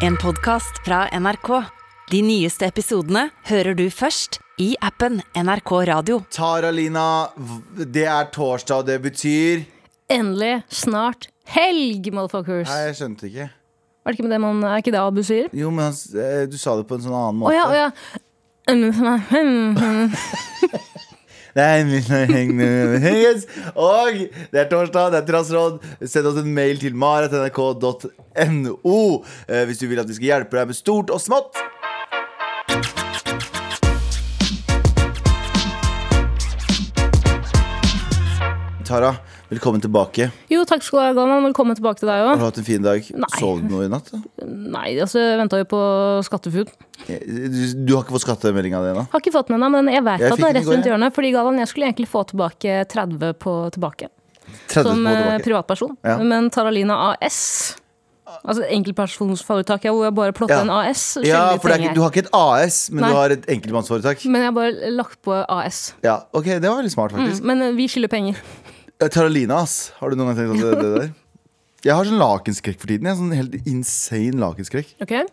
En podcast fra NRK. De nyeste episodene hører du først i appen NRK Radio. Tara Lina, det er torsdag, og det betyr Endelig, snart helg, motherfuckers. Nei, jeg skjønte ikke. Er det ikke, med det man, er ikke det Abu sier? Jo, men eh, du sa det på en sånn annen Å måte. ja, å ja. Nei, men- Yes. Og det er torsdag, det er trassråd. Send oss en mail til mar.nrk.no eh, hvis du vil at vi skal hjelpe deg med stort og smått. Tara, velkommen tilbake. Jo, takk skal du ha, Galvan. Velkommen tilbake til deg Har du hatt en fin dag? Nei. Sov du noe i natt? da? Nei, altså, jeg venta jo på SkatteFUD. Eh, Du, du har ikke fått skattemeldinga di ennå? Har ikke fått den ennå, men jeg vet Jeg at det er rett rundt hjørnet. Fordi Galvan, jeg skulle egentlig få tilbake 30 på tilbake. 30 Som på eh, tilbake. privatperson. Ja. Men Taralina AS Altså enkeltpersonsforetak, hvor jeg bare plotter Ja. en AS. Ja, for det ikke, du har ikke et AS, men Nei. du har et enkeltmannsforetak. Men jeg har bare lagt på AS. Ja, ok, Det var veldig smart, faktisk. Men eh, vi skylder penger. Eh, Taralina, ass. Har du noen gang tenkt at det, det der? Jeg har sånn lakenskrekk for tiden. Jeg har sånn helt insane lakenskrekk. Okay.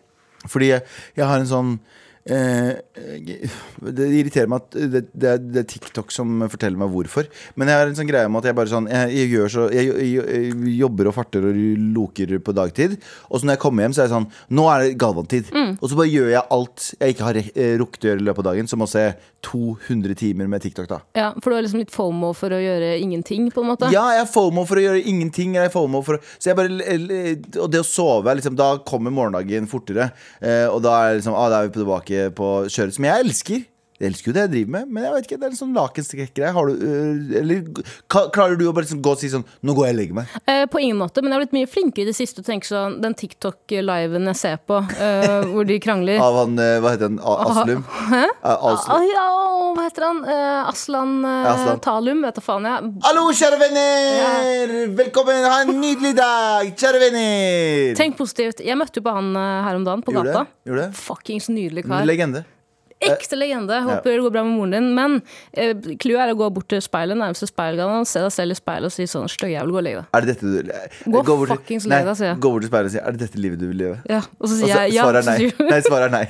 Fordi jeg, jeg har en sånn Det irriterer meg at det, det, er, det er TikTok som forteller meg hvorfor. Men jeg har en sånn greie om at jeg bare sånn Jeg, jeg, gjør så, jeg, jeg, jeg jobber og farter og loker på dagtid. Og så når jeg kommer hjem, så er jeg sånn Nå er det Galvan-tid. Og så bare gjør jeg alt jeg ikke har eh, rukket å gjøre i løpet av dagen, som å se 200 timer med TikTok. da Ja, For du har liksom litt fomo for å gjøre ingenting, på en måte? Ja, jeg er FOMO for å gjøre ingenting. Jeg er FOMO for å, så jeg bare, og det å sove, liksom, da kommer morgendagen fortere. Eh, og da er, liksom, ah, da er vi tilbake på kjøret, som jeg elsker. Jeg elsker jo det jeg driver med, men jeg vet ikke, det er en sånn du, øh, eller Klarer du å bare liksom gå og si sånn Nå går jeg og legger meg. Eh, på ingen måte, men jeg har blitt mye flinkere i det siste til å tenke sånn Den TikTok-liven jeg ser på, eh, hvor de krangler Av han, eh, hva heter han, Aslum? Hæ? Aslum. Ah, ja, hva heter han? Eh, Aslan, eh, Aslan. Talum, vet du faen jeg. Hallo, kjære venner! Velkommen, ha en nydelig dag, kjære venner! Tenk positivt. Jeg møtte jo på han her om dagen, på Gjorde gata. det? Gjorde det? Fuckings nydelig kar. Legende. Ekte legende. Håper det går bra med moren din. Men eh, clouet er å gå bort til speilet, nærmeste og se deg selv i speilet og si sånn støyjævel, jævel, gå og legg deg. Er det dette du Gå bort fuckings og legg deg, sier jeg. Gå bort til speilet og si Er det dette livet du vil leve? Ja, og så sier jeg ja. svaret er nei. nei. Svaret er nei.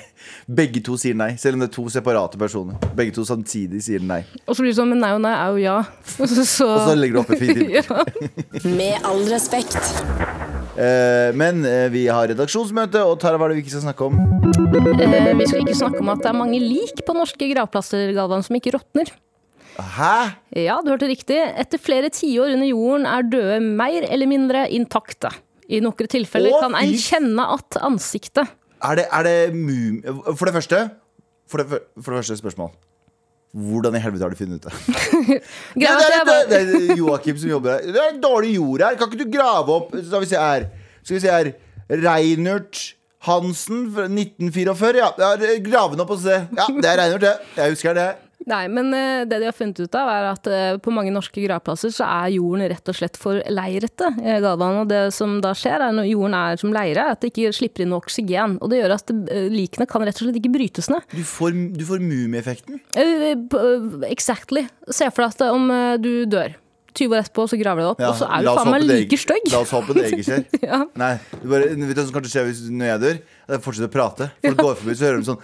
Begge to sier nei, selv om det er to separate personer. Begge to samtidig sier nei. Og så blir det sånn, men nei og nei er jo ja. Og så, så, Og så legger du opp et fint ja. Med all respekt. Eh, Men eh, vi har redaksjonsmøte, og Tara, hva er det vi ikke skal snakke om? Eh, Vi skal ikke snakke om at det er mange lik på norske gravplasser, Galvan, som ikke råtner. Hæ? Ja, du hørte riktig. Etter flere tiår under jorden er døde mer eller mindre intakte. I noen tilfeller kan en kjenne at ansiktet Er det, er det mum... For det første For det, for det første spørsmål. Hvordan i helvete har du funnet ut det? Ja, det, er, det, det Joakim som jobber her. Det er dårlig jord her. Kan ikke du grave opp Skal vi se her. Skal vi se her. Reinert Hansen fra 1944. Ja, ja grave den opp og se. Ja, det er reingjort, det. Jeg husker det. Nei, men eh, det de har funnet ut av, er at eh, på mange norske gravplasser så er jorden rett og slett for leirete. eh, Galvan, og det som da skjer, er når jorden er som leire, at det ikke slipper inn noe oksygen. Og det gjør at likene kan rett og slett ikke brytes ned. Du får, du får mumieeffekten. Exactly. Se for deg at om du dør. 20 år etterpå så graver du det opp, Ja, og så er du faen meg like stygg. La oss håpe det ikke skjer. Ja. Nei, du bare, vet du hva som kanskje skjer hvis, når jeg dør? Jeg fortsetter å prate. Folk går forbi, så hører de sånn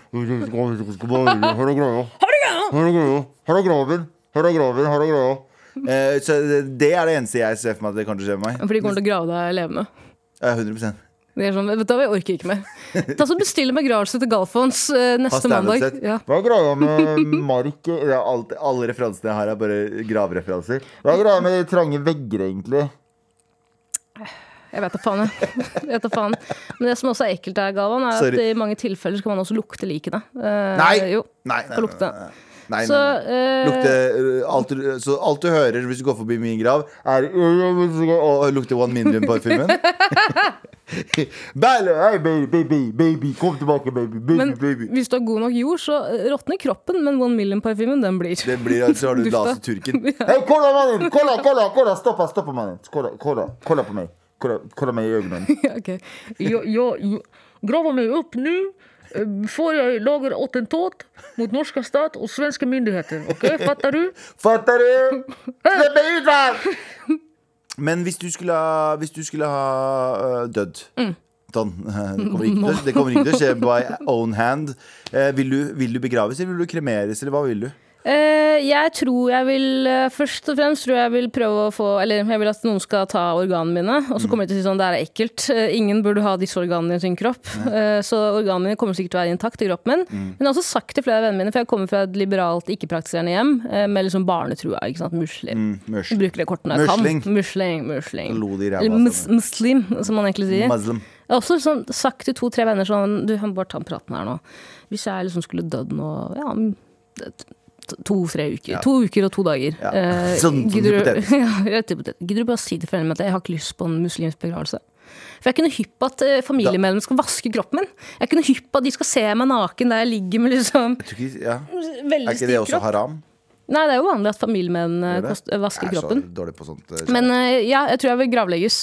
er greia. Her er er er er. Eh, så det, er det eneste jeg ser for meg at det kanskje skjer skje med meg. For de kommer til å grave deg levende. Eh, 100 Det er sånn, vet du jeg orker ikke mer. Ta så Bestill en begravelse til Galfons eh, neste mandag. Ja. Hva er greia med mark? Er alt, alle referansene jeg har, er bare gravreferanser. Hva er greia med de trange vegger, egentlig? Jeg vet da faen, jeg. jeg. vet faen. Men det som også er ekkelt, er, Galvan, er Sorry. at i mange tilfeller så kan man også lukte likene. Eh, Nei! Jo. Nei, nei, nei, nei, nei. Så nei, nei. eh, Lukte, uh, alt, så alt du hører hvis du går forbi min grav, er Og lukter One Million-parfymen. Hey, baby, baby, baby, kom tilbake, baby, baby, men baby. hvis du har god nok jord, så eh, råtner kroppen, men One Million-parfymen, den blir. Den blir, så har du laset turken Hei, kolla, mannen! Kolla, kolla, kolla! Stoppa, stoppa, mannen. Kolla, kolla, kolla på meg. Kolla, kolla meg i øynene. okay. Jo, jo, jo. Grava meg opp nu eh, får jeg lager attentat mot norske stat og svenske myndigheter. Ok, Fatter du? Fatter du? Slipp meg ut, hva? Men hvis du skulle ha, hvis du skulle ha øh, dødd Sånn. Det kommer ikke til, det kommer ikke til å skje by own hand. Eh, vil, du, vil du begraves, eller vil du kremeres, eller hva vil du? Eh, jeg tror jeg vil eh, Først og fremst tror jeg vil prøve å få Eller jeg vil at noen skal ta organene mine. Og så kommer de til å si sånn det er ekkelt. Eh, ingen burde ha disse organene i sin kropp. Eh, så organene mine kommer sikkert til å være intakt i kroppen min. Men jeg har også sagt til flere av vennene mine, for jeg kommer fra et liberalt, ikke-praktiserende hjem med liksom barnetrua. ikke sant, Muslim. Mm, muslim. Bruker det når jeg Musling. kan. Musling. Musling. Eller mus muslim, som man egentlig sier. Muslim. Jeg har også sånn, sagt til to-tre venner sånn Du, han bare ta praten her nå. Hvis jeg liksom skulle dødd nå ja, to-tre uker. Ja. To uker og to dager. Ja. Eh, Sånn- sånn hypotetisk. ja, rett hypotetisk. Gidder du bare si til foreldrene at jeg har ikke lyst på en muslimsk begravelse? For jeg kunne hypp på at eh, familiemedlemmer skal vaske kroppen min. Jeg kunne hypp på at de skal se meg naken der jeg ligger med liksom ikke, ja. Er ikke det også haram? Nei, det er jo vanlig at familiemedlemmene vasker kroppen. Jeg er så dårlig på sånt. eh, Men eh, ja, jeg tror jeg vil gravlegges.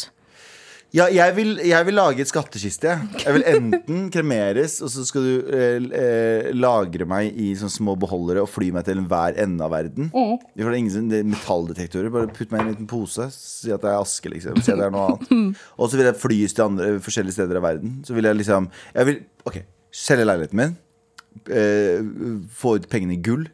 Ja, jeg vil, jeg vil lage et skattkiste. jeg. Vil enten kremeres, og så skal du eh, eh, lagre meg i sånne små beholdere og fly meg til enhver ende av verden. Mm. Det er ingen det er metalldetektorer. Bare putt meg i en liten pose, si at det er aske, liksom. Si at det er noe annet. Og så vil jeg flys til andre, forskjellige steder av verden. Så vil jeg liksom Jeg vil OK, selge leiligheten min. Eh, få ut pengene i gull.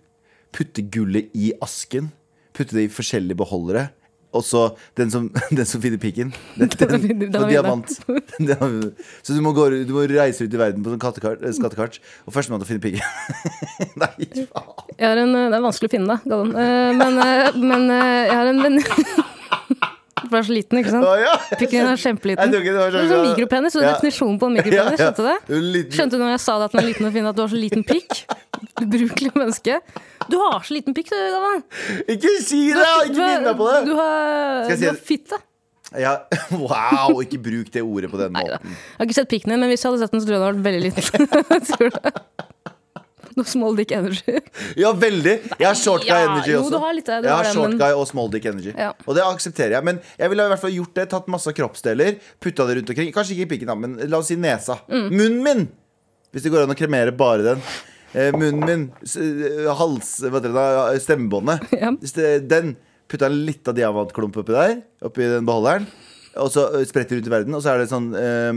Putte gullet i asken. Putte det i forskjellige beholdere. Og så den som, den som finner pikken. Den, den, den, den diamant. Så du må, gå, du må reise ut i verden på sånn eh, skattekart. Og førstemann til å finne pikken. Nei, faen. En, det er vanskelig å finne, deg, Gallen. Eh, men, eh, men eh, jeg har en venninne Det er så liten, ikke sant? Ah, ja. Pikken er Jeg kjempeliten. Du det var Det er sånn mikropenis, så Ja. definisjonen på en mikropenis. Skjønte du det? Liten- Skjønte du når jeg sa det at den er liten og fin, at du har så liten pikk? Ubrukelig menneske. Du har så liten pikk, du, Galvan. Ikke si det! Jeg har Ikke meg på Du det! har, Skal jeg si du har det? fitte. Ja, wow, ikke bruk det ordet på den måten. Neida. Jeg har ikke sett pikken din, men hvis jeg hadde sett den, så tror jeg den hadde vært veldig liten. Noe small dick energy. Ja, veldig. Jeg har short guy Ja, energy jo, også. du har litt det, du jeg har har det, short men- guy og small dick energy. Ja. Og det aksepterer jeg. Men jeg ville i hvert fall gjort det. Tatt masse kroppsdeler, putta det rundt omkring. Kanskje ikke i pikken, da, men la oss si nesa. Mm. Munnen min! Hvis det går an å kremere bare den. Eh, munnen min, s- eh, hals... Hva heter det da? Stemmebåndet. Ja. Hvis det, den putta en liten diamantklump oppi der, oppi den beholderen, og så eh, spretter rundt i verden, og så er det sånn eh,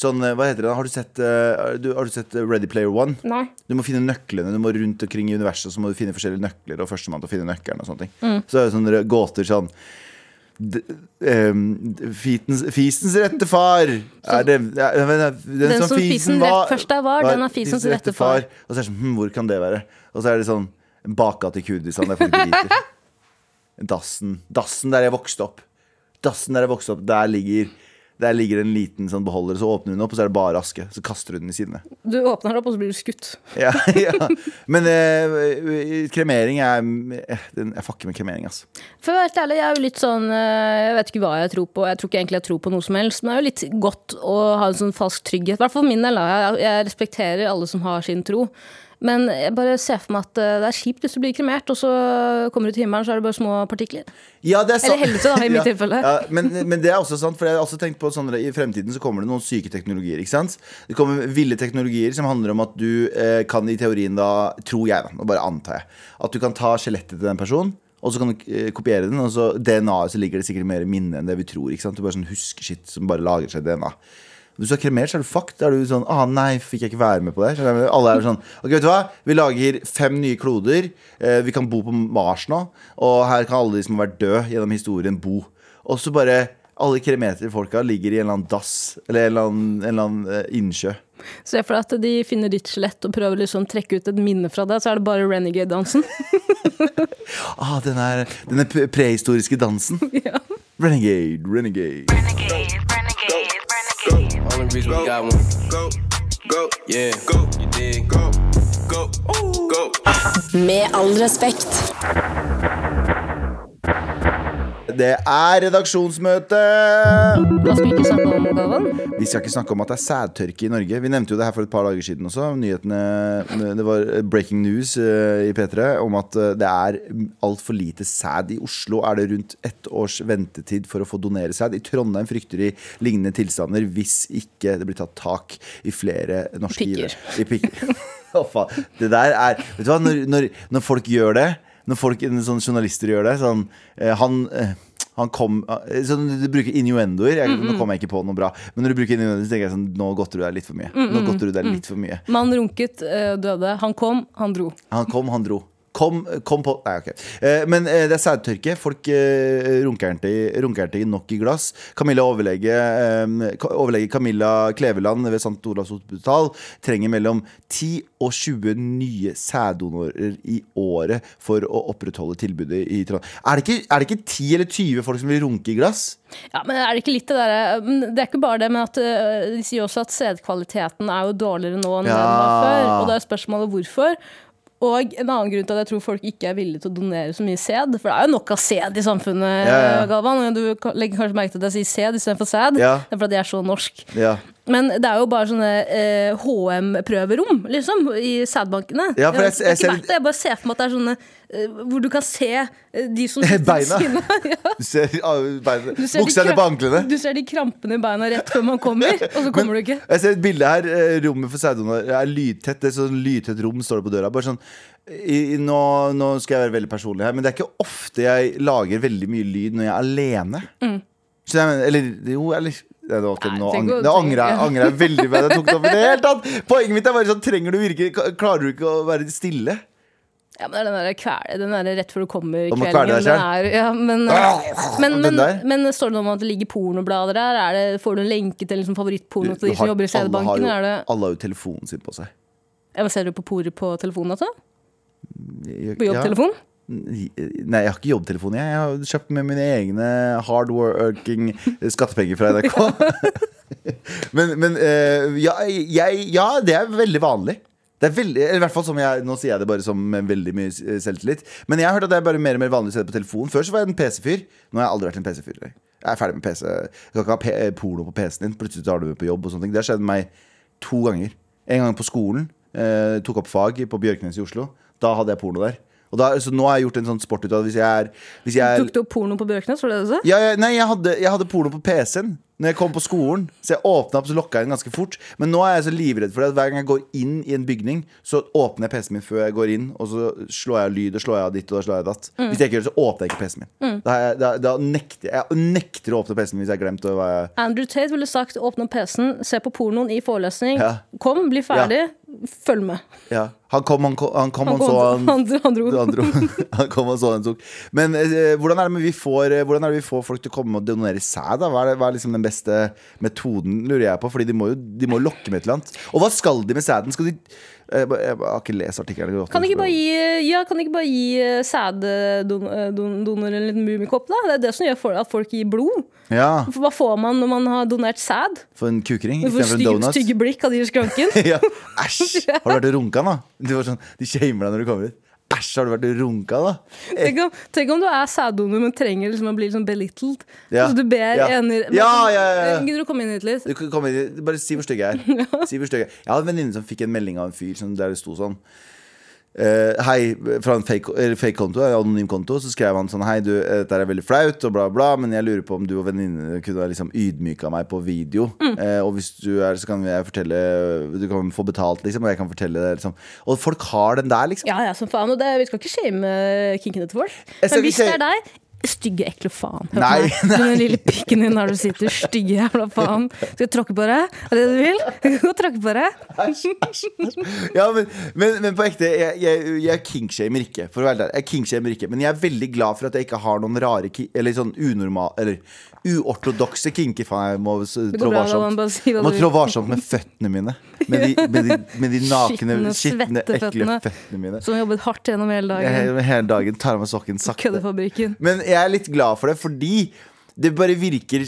Sånn, eh, hva heter det? Har du sett, uh, du, har du sett eh, Ready Player One? Nei. Du må finne nøklene. Du må rundt omkring i universet Så må du finne forskjellige nøkler, og førstemann til å finne nøkkelen. og sånne ting Mm. Så er det sånne gåter sånn ehm, fitens, Fisens rette far er det, ja, men, Den, Den som fisen var, først der var, den er fisens rette far. Og så er det sånn, hm, hvor kan det være? Og så er det sånn Bakgate i Kurdistan, der folk driter. Dassen. Dassen der jeg vokste opp. Dassen der jeg vokste opp, der ligger der ligger en liten sånn beholder, så åpner hun opp, og så er det bare aske. Så kaster hun den i sidene. Du åpner den opp, og så blir du skutt. Ja, ja. Men eh, kremering er eh, Jeg fucker med kremering, altså. For å være helt ærlig, jeg er jo litt sånn eh, Jeg vet ikke hva jeg tror på. Jeg tror ikke egentlig jeg tror på noe som helst. Men det er jo litt godt å ha en sånn falsk trygghet. I hvert fall for min del. Jeg, jeg respekterer alle som har sin tro. Men jeg bare ser for meg at eh, det er kjipt hvis du blir kremert, og så kommer du til himmelen, så er det bare små partikler. Ja, det er sant. Eller helvete, da, i mitt tilfelle. Ja, men, men det er også sant, for jeg har også tenkt på sånn I fremtiden så kommer det noen syke teknologier. ikke sant? Det kommer ville teknologier som handler om at du eh, kan i teorien da, tror jeg da, nå bare antar jeg, at du kan ta skjelettet til den personen. Og så kan du eh, kopiere den, og så DNA-et så ligger det sikkert mer minne enn det vi tror. ikke sant? Du bare sånn husker shit som bare lager seg DNA. Hvis du er kremert, så er du fucked. Da er du sånn ah, nei, fikk jeg ikke være med på det? Alle er sånn Ok, vet du hva? Vi lager fem nye kloder. Eh, vi kan bo på Mars nå. Og her kan alle de som har vært døde gjennom historien, bo. Og så bare alle kremeterfolka ligger i en eller annen dass eller en eller annen, en eller annen eh, innsjø. Se for deg at de finner ditt skjelett og prøver liksom å trekke ut et minne fra det, så er det bare renegade-dansen. Ah, den er den er prehistoriske dansen. Renegade, renegade. Renegade, renegade, renegade. Only reason we got one. go, go, Yeah, go, you dig? go, go, go. Med all respekt. Det er redaksjonsmøte! Hva skal vi ikke snakke om, Galvan? Vi skal ikke snakke om at det er sædtørke i Norge. Vi nevnte jo det her for et par dager siden også. Nyhetene, Det var breaking news eh, i P3 om at eh, det er altfor lite sæd. I Oslo er det rundt ett års ventetid for å få donere sæd. I Trondheim frykter de lignende tilstander hvis ikke det blir tatt tak i flere norske givere. I pikker. Det der er Vet du hva, når, når, når folk gjør det når folk, sånne journalister gjør det sånn, eh, Han eh, Han kom eh, sånn, Du bruker innuendoer. Jeg, Mm, Nå kom jeg ikke på noe bra. Men når du bruker innuendoer, så tenker jeg sånn Nå godter du deg litt for mye. Mm, Nå godter du deg litt for mye. Mann runket, eh, døde. Han kom, han dro. Han kom, han dro. Kom, kom på Nei, ok. Eh, men eh, det er sædtørke. Folk eh, runker runker nok i glass. Camilla overlege, overlege Camilla Kleveland ved St. Olavs hospital trenger mellom 10 og 20 nye sæddonorer i året for å opprettholde tilbudet i Trondheim. Er det ikke, er det ikke 10 eller 20 folk som vil runke i glass? Ja, men er Det ikke litt det der, det er ikke bare det, men at de sier også at sædkvaliteten er jo dårligere nå enn ja. den var før. Og da er spørsmålet hvorfor. Og en annen grunn til at jeg tror folk ikke er villige til å donere så mye sæd. For det er jo nok av sæd i samfunnet, Ja, ja. Galvan. Du legger kanskje merke til at jeg sier sæd istedenfor sæd. Ja. Det er fordi jeg er så norsk. Ja. Men det er jo bare sånne eh, HM-prøverom, liksom, i sædbankene. Ja, jeg, jeg- jeg, jeg det. Jeg bare ser for meg at det er sånne eh, hvor du kan se eh, de som sitter ved Beina. siden av. Ja. Du ser ah, beina- Du ser de Buksa ned på anklene. Du ser de krampene i beina rett før man kommer, og så kommer du ikke. Jeg ser et bilde her. eh, Rommet for sæddonor er lydtett. Det er sånn lydtett rom står det på døra. Bare sånn i, nå, nå skal jeg være veldig personlig her, men det er ikke ofte jeg lager veldig mye lyd når jeg er alene. Så jeg mener, eller jo, eller Det Mm. Nei, nå ang- det angrer jeg, angrer jeg veldig på. Jeg tok det opp i det hele tatt. Poenget mitt er bare sånn Trenger du virke, Klarer du ikke å være stille? Ja, men det er den der kvele, den der rett før du kommer kvelden. er, ja, men, men, men, der? men står det noe om at det ligger pornoblader der? Er det, får du en lenke til liksom favorittporno til de som jobber i har Alle, Alle har jo telefonen sin på seg. ja, men ser du på porer på telefonen, altså? På jobbtelefon? Ja. Nei, jeg har ikke jobbtelefon. Jeg, jeg har kjøpt med mine egne hardworking skattepenger fra NRK. men men eh, ja, jeg, ja, det er veldig vanlig. Det er veldig, eller i hvert fall som jeg, Nå sier jeg det bare som veldig mye selvtillit. Men jeg har hørt at det er bare mer og mer vanlig å se det på telefon. Før så var jeg en PC-fyr. Nå har jeg aldri vært en PC-fyr. Jeg er ferdig med PC. Du kan ikke ha P porno på PC-en din. Plutselig tar du med på jobb. og sånne ting Det har skjedd meg to ganger. En gang på skolen. Eh, tok opp fag på Bjørknes i Oslo. Da hadde jeg porno der. Da, så nå har jeg gjort en sånn sport ut av det. Hvis jeg er, hvis jeg er Tok du opp porno på Bjørknes, var det det du sa? ja, ja, nei, jeg hadde, jeg hadde porno på PC-en Når jeg kom på skolen Så jeg åpnet opp, så lokket jeg den ganske fort Men nå er jeg så livredd for det at Hver gang jeg går inn i en bygning Så åpner jeg PC-en min før jeg går inn Og så slår jeg av lyd og slår jeg av ditt og da slår jeg av datt Mm. Hvis jeg ikke gjør det, så åpner jeg ikke PC-en min da, er da, da nekter jeg nekter å åpne PC-en min hvis jeg har glemt hva jeg Andrew Tate ville sagt åpne PC-en, se på pornoen i forelesning. Ja. Kom, bli ferdig, følg med. ja. Han kom, han han, kom, han, Han kom, så han, han dro- han dro. han, dro. han kom og så en tok Men eh, hvordan, er det med vi får, eh, hvordan er det vi får folk til å komme og donere sæd? Hva er, det, hva er liksom den beste metoden, lurer jeg på? Fordi de må jo de må lokke med et eller annet. Og hva skal de med sæden? Skal de jeg, har ikke lest artikkelen. Kan ikke bare gi, ja, kan ikke bare gi eh, don, en liten mummikopp, da? Det er det som gjør for, at folk gir blod. Ja, For Hva får man når man har donert sæd? for en kukring istedenfor en donut. stygge blikk av de i skranken. ja, Æsj! Har du vært og runka, da? Sånn, de shamer deg når du kommer ut. Æsj, har du vært runka, da? Tenk om, tenk om du er sæddonor, men trenger liksom å bli liksom belittled. Ja. Altså, du ber Ja. ener Ja, ja, ja, ja. Gidder du komme inn hit litt? Du kan komme inn, bare si hvor stygg jeg er. Si. Jeg hadde en venninne som fikk en melding av en fyr som, der det sto sånn eh, Hei, fra en fake, fake konto, en anonym konto, så skrev han sånn Hei, du, dette er veldig flaut, og bla, bla, men jeg lurer på om du og venninnene kunne ha liksom ydmyka meg på video. Eh, og hvis du er, så kan jeg fortelle Du kan få betalt, liksom, og jeg kan fortelle det, liksom. Og folk har den der, liksom. Ja, ja, som faen. Og det, vi skal ikke shame kinkene til folk. Men hvis det er deg Stygge, ekle faen. Hør Nei. Du den lille pikken din der du sitter. Stygge jævla faen. Skal jeg tråkke på deg? Er det det du vil? Jeg kan tråkke på deg. Ja, men, men, men på ekte, jeg, jeg, jeg kingshamer ikke. For å være der. jeg kingshamer ikke Men jeg er veldig glad for at jeg ikke har noen rare Eller sånn unormal Eller uortodokse kinker. Faen, jeg må trå varsomt. si må trå varsomt med føttene mine. Med de, med de, med de nakne, Skitne, ekle føttene. mine. Som har jobbet hardt gjennom hele dagen. Hele dagen tar av meg sokken sakte. Køddefabrikken. Men jeg er litt glad for det, fordi det bare virker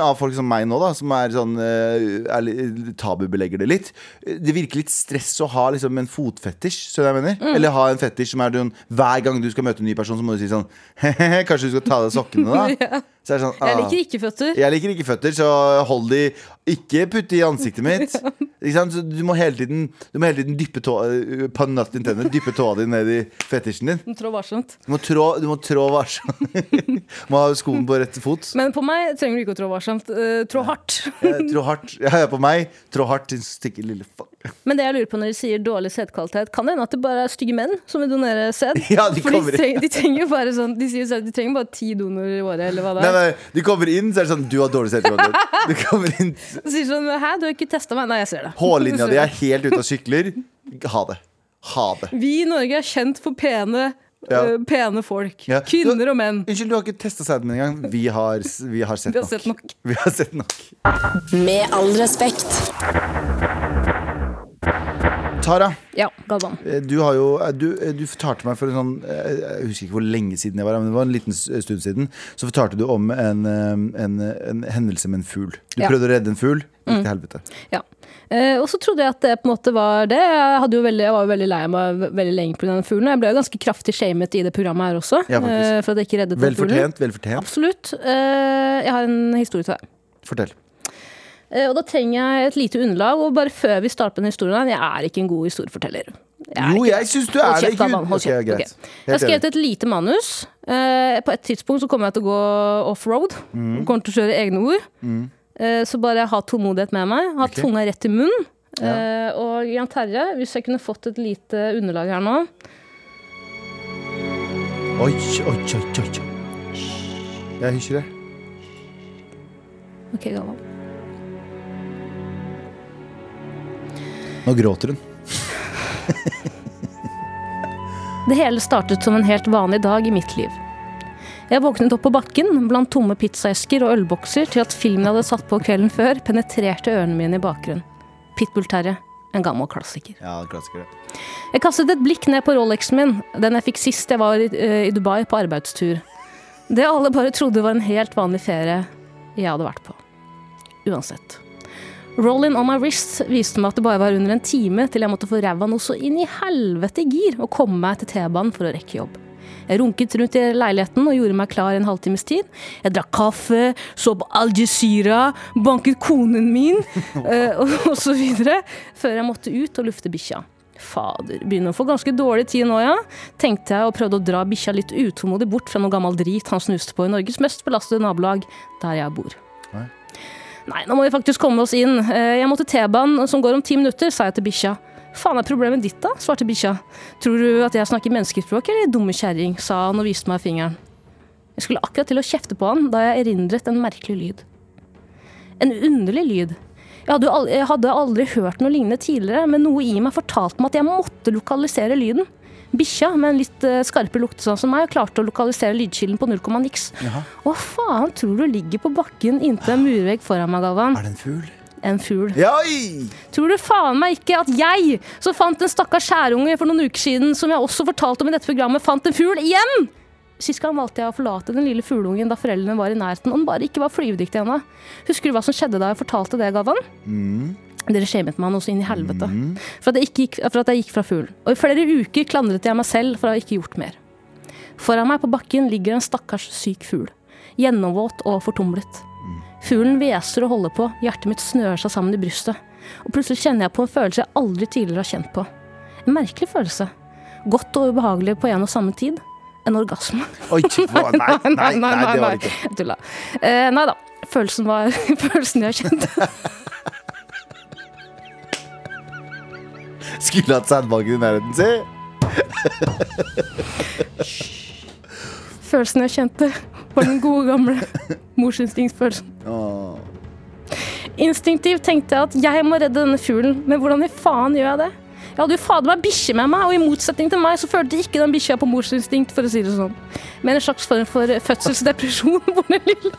av folk som meg nå, da som er sånn eh, er, tabubelegger det litt. Det virker litt stress å ha liksom en fotfetisj, skjønner jeg mener? Mm. Eller ha en fetisj som er sånn Hver gang du skal møte en ny person, så må du si sånn kanskje du skal ta av deg sokkene, da? Så sånn, Jeg ah. liker ikke føtter. Jeg liker ikke føtter, så hold de Ikke putte i ansiktet mitt. Du må hele tiden Du må hele tiden dyppe tåa intended, Dyppe tåa di ned i fetisjen din. Trå varsomt. Du må trå, du må trå varsomt. må ha skoen på rett fot. Men på meg trenger du ikke å trå varsomt. Uh, trå hardt. Eh, Trå hardt. Ja, på meg. Trå hardt, din stikke lille fuck. Men det jeg lurer på når de sier dårlig sædkvalitet, kan det hende at det bare er stygge menn som vil donere sæd? Ja, de For kommer de, treng, de trenger jo bare sånn De sier selv de trenger bare ti donorer i året, eller hva det Nei, er. nei, du kommer inn, så er det sånn Du har dårlig sædkvalitet. Du kommer inn De sier sånn Hæ, du har ikke testa meg? Nei, jeg ser det. Hårlinja di er helt ute og sykler. Ha det. Ha det. Vi i Norge er kjent for pene, Ja. øh, pene folk. Ja. Kvinner og menn. Unnskyld, du har ikke testa sæden min engang. Vi har, vi har sett Vi har nok. sett nok. Vi har sett nok. Med all respekt. Tara, Ja, Galvan. eh, du har jo eh, Du, eh, du fortalte meg for en sånn Jeg husker ikke hvor lenge siden det var, men det var en liten stund siden. Så fortalte du om en, en, en hendelse med en fugl. Du Ja. prøvde å redde en fugl. Gikk til helvete. Ja. Eh, og så trodde jeg at det på en måte var det. Jeg, hadde jo veldig, jeg var jo veldig lei meg ve- veldig lenge pga. den fuglen. Jeg ble jo ganske kraftig shamet i det programmet her også. Ja, faktisk. eh, for at jeg ikke reddet den fuglen. Velfortjent. Vel. Absolutt. Eh, jeg har en historie til deg. Fortell. Eh, og da trenger jeg et lite underlag. Og bare før vi starter på den historien, jeg er ikke en god historieforteller. Jeg Jo, jeg syns du er det. Ikke Galvan, hold kjeft. greit. Ok. Jeg har skrevet et lite manus. Eh, på et tidspunkt så kommer jeg til å gå offroad. Mm. Kommer til å kjøre egne ord. Mm. så bare ha tålmodighet med meg. Ha okay. tunga rett i munnen. Ja. og Jan Terje, hvis jeg kunne fått et lite underlag her nå Oi, oi, oi, oi. Jeg hysjer det. Ok, Galvan. Nå gråter hun. Det hele startet som en helt vanlig dag i mitt liv. Jeg våknet opp på bakken blant tomme pizzaesker og ølbokser til at filmen jeg hadde satt på kvelden før, penetrerte ørene mine i bakgrunnen. Pitbull-Terje, en gammel klassiker. Ja, klassiker. Jeg kastet et blikk ned på Rolexen min, den jeg fikk sist jeg var eh, i Dubai på arbeidstur. Det alle bare trodde var en helt vanlig ferie jeg hadde vært på. Uansett. Roll-in on my wrist viste meg at det bare var under en time til jeg måtte få ræva noe så inn i helvete gir og komme meg til T-banen for å rekke jobb. Jeg runket rundt i leiligheten og gjorde meg klar en halvtimes tid. Jeg drakk kaffe, så på Al Jazeera, banket konen min, eh, og, og så videre, før jeg måtte ut og lufte bikkja. Fader, begynner å få ganske dårlig tid nå, ja. Tenkte jeg og prøvde å dra bikkja litt utålmodig bort fra noe gammel drit han snuste på i Norges mest belastede nabolag, der jeg bor. Nei. Nå må vi faktisk komme oss inn. Eh, Jeg må til T-banen som går om ti minutter, sa jeg til bikkja. Faen er problemet ditt da, svarte bikkja. Tror du at jeg snakker menneskespråk, eller dumme kjerring, sa han og viste meg fingeren. Jeg skulle akkurat til å kjefte på han da jeg erindret en merkelig lyd. En underlig lyd. Jeg hadde, aldri, jeg hadde aldri hørt noe lignende tidligere, men noe i meg fortalte meg at jeg måtte lokalisere lyden. Bikkja med en litt skarpe skarpere luktesans som meg klarte å lokalisere lydkilden på 0, niks. Hva faen tror du ligger på bakken inntil en murvegg foran meg, Galvan? Er det en fugl? En fugl. Ja! Tror du faen meg ikke at jeg, som fant en stakkars skjærunge for noen uker siden, som jeg også fortalte om i dette programmet, fant en fugl igjen? Sist gang valgte jeg å forlate den lille fugleungen da foreldrene var i nærheten, og den bare ikke var flyvedyktig ennå. Husker du hva som skjedde da jeg fortalte det, Galvan? Dere shamet meg noe så inn i helvete. For, at gikk, for at jeg gikk fra fuglen. Og i flere uker klandret jeg meg selv for å ha ikke gjort mer. Foran meg på bakken ligger en stakkars syk fugl. Gjennomvåt og fortumlet. Fuglen hveser og holder på, hjertet mitt snører seg sammen i brystet. Og plutselig kjenner jeg på en følelse jeg aldri tidligere har kjent på. En merkelig følelse. Godt og ubehagelig på en og samme tid. En orgasme. Oi, nei, Nei, nei, nei, det var det ikke. Tulla. Eh, nei da. Følelsen var følelsen jeg kjente. Skulle hatt sandbanken i nærheten, si! Følelsen jeg kjente, var den gode, gamle morsinstinktsfølelsen. Instinktivt tenkte jeg at jeg må redde denne fuglen, men hvordan i faen gjør jeg det? Jeg hadde jo fader meg bikkje med meg, og i motsetning til meg så følte ikke den bikkja på morsinstinkt, for å si det sånn. Men en slags form for fødselsdepresjon hvor den lille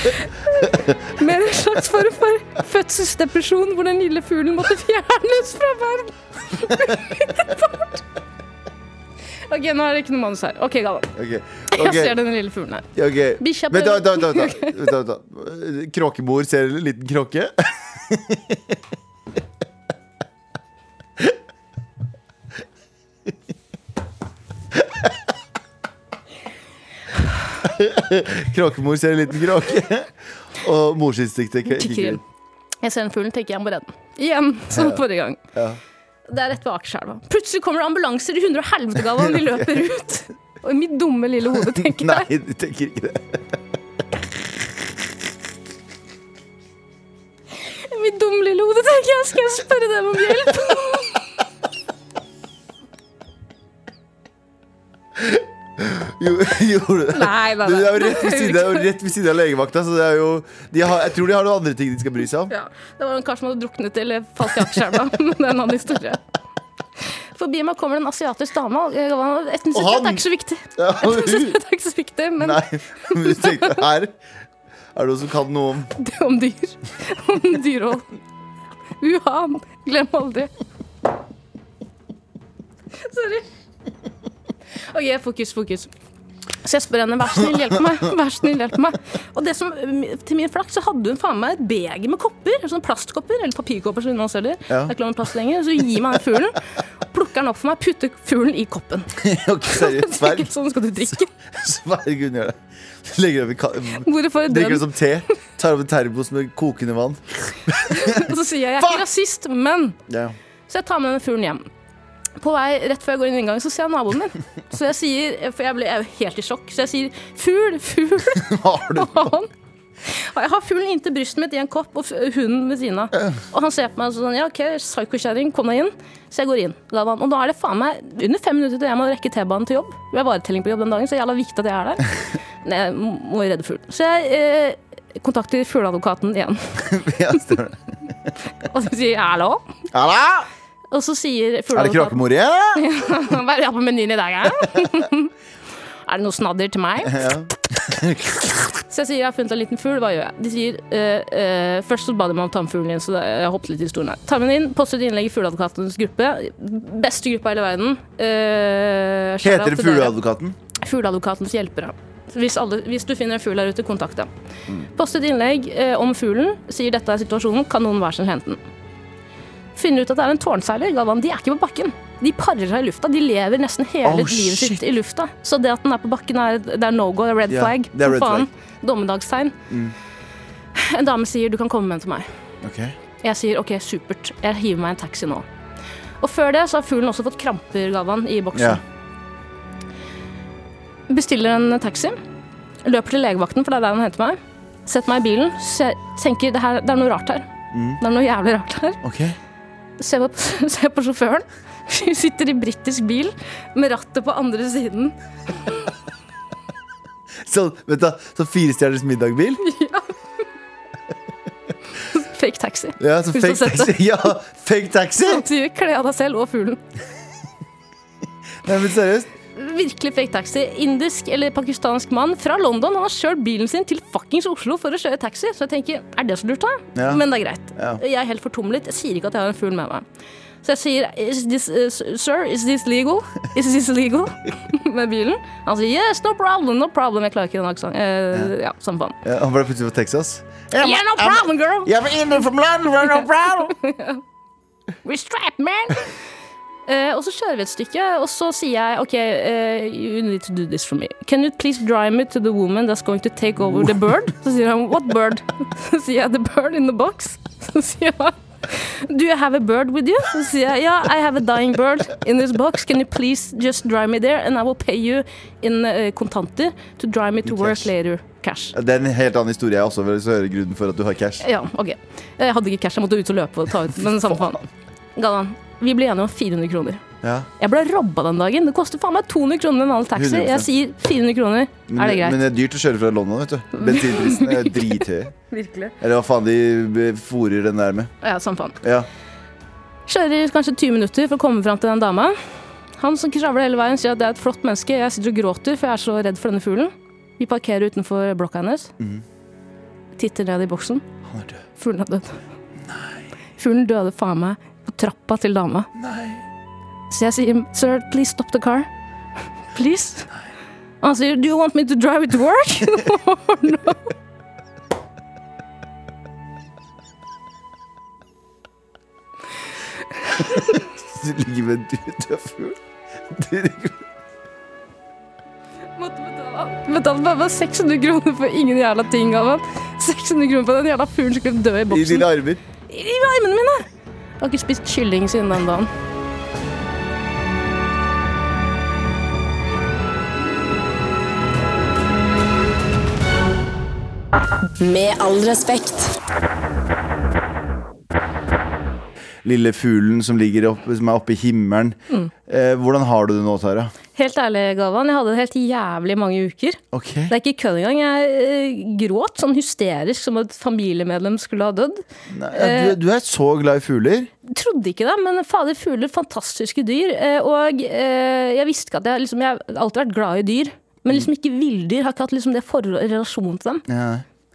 Med en slags form for fødselsdepresjon hvor den lille fuglen måtte fjernes fra verden. Ok, nå er det ikke noe manus her. Ok, Galvan. Ok, Jeg ser den lille fuglen her. Okay. Bikkja vent, vent, da, da. da, vent. Kråkemor ser en liten kråke. Kråkemor ser en liten kråke. Og morsdistriktet kikker inn. Jeg ser en fugl, tenker jeg må redde den. Igjen, som forrige gang. Ja. Det er rett ved Akerselva. Plutselig kommer det ambulanser i hundre og helvetegave, og vi løper ut. Og i mitt dumme, lille hode tenker jeg Nei, du tenker ikke det. I mitt dumme, lille hode tenker jeg skal jeg spørre dem om hjelp? Jo, gjorde det? Nei, nei, Du, det er jo rett ved siden, det er jo rett ved siden av legevakta, så det er jo de har, Jeg tror de har noen andre ting de skal bry seg om. Ja, det var en kar som hadde druknet eller falt i aksjeelva. Men det er en annen historie. Forbi meg kommer det en asiatisk dame. og jeg var- Etnisitet er ikke så viktig. Ja, hun- Etnisitet er ikke så viktig, men Nei, men du tenkte her er det noen som kan noe om det om dyr. Om dyrehold. Wuhan. Glem aldri. Sorry. OK, fokus, fokus. Så jeg spør henne, vær snill, hjelp meg. Vær snill, hjelp meg. Og det som, til min flaks så hadde hun faen meg et beger med kopper. Sånne plastkopper, eller papirkopper som hun selger. Ja. Det er ikke lov med plast lenger. Så gir meg den fuglen, plukker den opp for meg, putter fuglen i koppen. Ok, seriøst. Sverg. Sånn skal du drikke. Sverg hun gjør det. Legger ka- Hvorfor Drikker det som te. Tar opp en termos med kokende vann. Og så sier jeg jeg er ikke rasist, men Ja. Så jeg tar med denne fuglen hjem. På vei rett før jeg går inn i inngangen, så ser jeg naboen min. Så jeg sier, For jeg ble jeg er helt i sjokk, så jeg sier 'fugl, fugl'. Hva har du? Og og jeg har fuglen inntil brystet mitt i en kopp og hunden ved siden av. Og han ser på meg sånn Ja, OK, psykokjerring, kom deg inn. Så jeg går inn. Og da er det faen meg under fem minutter til jeg må rekke T-banen til jobb. Vi har varetelling på jobb den dagen, så jævla viktig at jeg er der. Nei, jeg må jo redde fuglen. Så jeg eh, kontakter fugleadvokaten igjen. Og så sier jeg hallo. Hallo! Og så sier Er det krakemor igjen? Hva er det på menyen i dag, ja? er det noe snadder til meg? Ja. Så jeg sier jeg har funnet en liten fugl, hva gjør jeg? De sier uh, uh, Først så ba de meg om å ta med fuglen inn, så jeg hoppet litt i historien her. Ta med den inn, postet et innlegg i Fugleadvokatens gruppe. Beste gruppa i hele verden. Uh, Heter det. Fugleadvokaten? Fugleadvokatens hjelpere. Hvis, alle, hvis du finner en fugl der ute, kontakt dem. Post et innlegg eh, om fuglen, sier dette er situasjonen, kan noen hver sin hente den. Finner ut at det er en tårnseiler, Galvan. De er ikke på bakken. De parer seg i lufta. De lever nesten hele Oh, livet shit. sitt i lufta. Så det at den er på bakken, er, det er no go, det er red flag. det er red faen. Dommedagstegn. Mm. En dame sier du kan komme med den til meg. Ok. Jeg sier ok, supert. Jeg hiver meg en taxi nå. Og før det så har fuglen også fått kramper, Galvan, i boksen. Ja. Bestiller en taxi. Løper til legevakten, for det er der han henter meg. Setter meg i bilen. Tenker det, her, det er noe rart her. Mm. Det er noe jævlig rart her. Ok. Ser på, se på sjåføren. Hun sitter i britisk bil med rattet på andre siden. Så, vent da, så firestjerners middagbil? Ja. Fake taxi. Ja, så fake taxi. Ja, fake taxi! Så sier 'kle av deg selv og fuglen'. Nei, men seriøst. Virkelig fake taxi. Indisk eller pakistansk mann fra London. Han har kjørt bilen sin til fuckings Oslo for å kjøre taxi. Så jeg tenker, er det så lurt, da? Ja. Men det er greit. Ja. Jeg er helt fortumlet. Jeg sier ikke at jeg har en fugl med meg. Så jeg sier is this, uh, Sir, is this legal? Is this legal? med bilen. Han sier yes, no problem, no problem. Jeg klarer ikke den aksenten. Uh, ja, samme faen. Ja, han ble plutselig fra Texas. Yeah, no problem, girl. Yeah, var inne from London, no problem! We're strapped, man. Eh, og så kjører vi et stykke, og så sier jeg OK, uh, you need to do this for me. Can you please drive me to the woman that's going to take over the bird? Så sier han what bird? Så sier jeg the bird in the box. Så sier han Do you have a bird with you? Så sier jeg ja, I have a dying bird in this box. Can you please just drive me there, and I will pay you in uh, kontanter to drive me to In work cash. later. Cash. Det er en helt annen historie. Jeg også vil høre grunnen for at du har cash. Ja, ok. Jeg hadde ikke cash, jeg måtte ut og løpe og ta ut, men samme faen. Galvan, vi ble enige om 400 kroner. Ja. Jeg ble robba den dagen. Det koster faen meg 200 kroner med en annen taxi. 100%. Jeg sier 400 kroner. Men, er det greit? men det er dyrt å kjøre fra London, vet du. Bensinprisene er drithøye. Eller hva faen de fòrer den der med. Ja, samme faen. Ja. Kjører kanskje 20 minutter for å komme fram til den dama. Han som kravler hele veien, sier at det er et flott menneske. Jeg sitter og gråter, for jeg er så redd for denne fuglen. Vi parkerer utenfor blokka hennes. Mm. Titter ned i boksen. Han er død. Fuglen er død. Fuglen døde faen meg på trappa til dama. Så jeg sier Sir, please stop the car. Please. Og han sier Do you want me to drive it to work? oh, no. Du ligger med en død fugl. Du ligger Måtte betale betale bare 600 kroner for ingen jævla ting av han. 600 kroner for den jævla fuglen som kunne dø i boksen. I dine armer. I armene mine! Jeg har ikke spist kylling siden den dagen. Med all respekt. lille fuglen som ligger opp, som er oppe i himmelen. Mm. Eh, hvordan har du det nå, Tara? Helt ærlig, Galvan, jeg hadde det helt jævlig mange uker. Okay. Det er ikke kødd engang. Jeg eh, gråt sånn hysterisk som et familiemedlem skulle ha dødd. Nei, ja, du, du er så glad i fugler. Trodde ikke det, men fader, fugler, fantastiske dyr. Eh, Og eh, jeg visste ikke at jeg liksom Jeg har alltid vært glad i dyr. Men liksom ikke villdyr. Har ikke hatt liksom det forhold, relasjonen til dem Ja.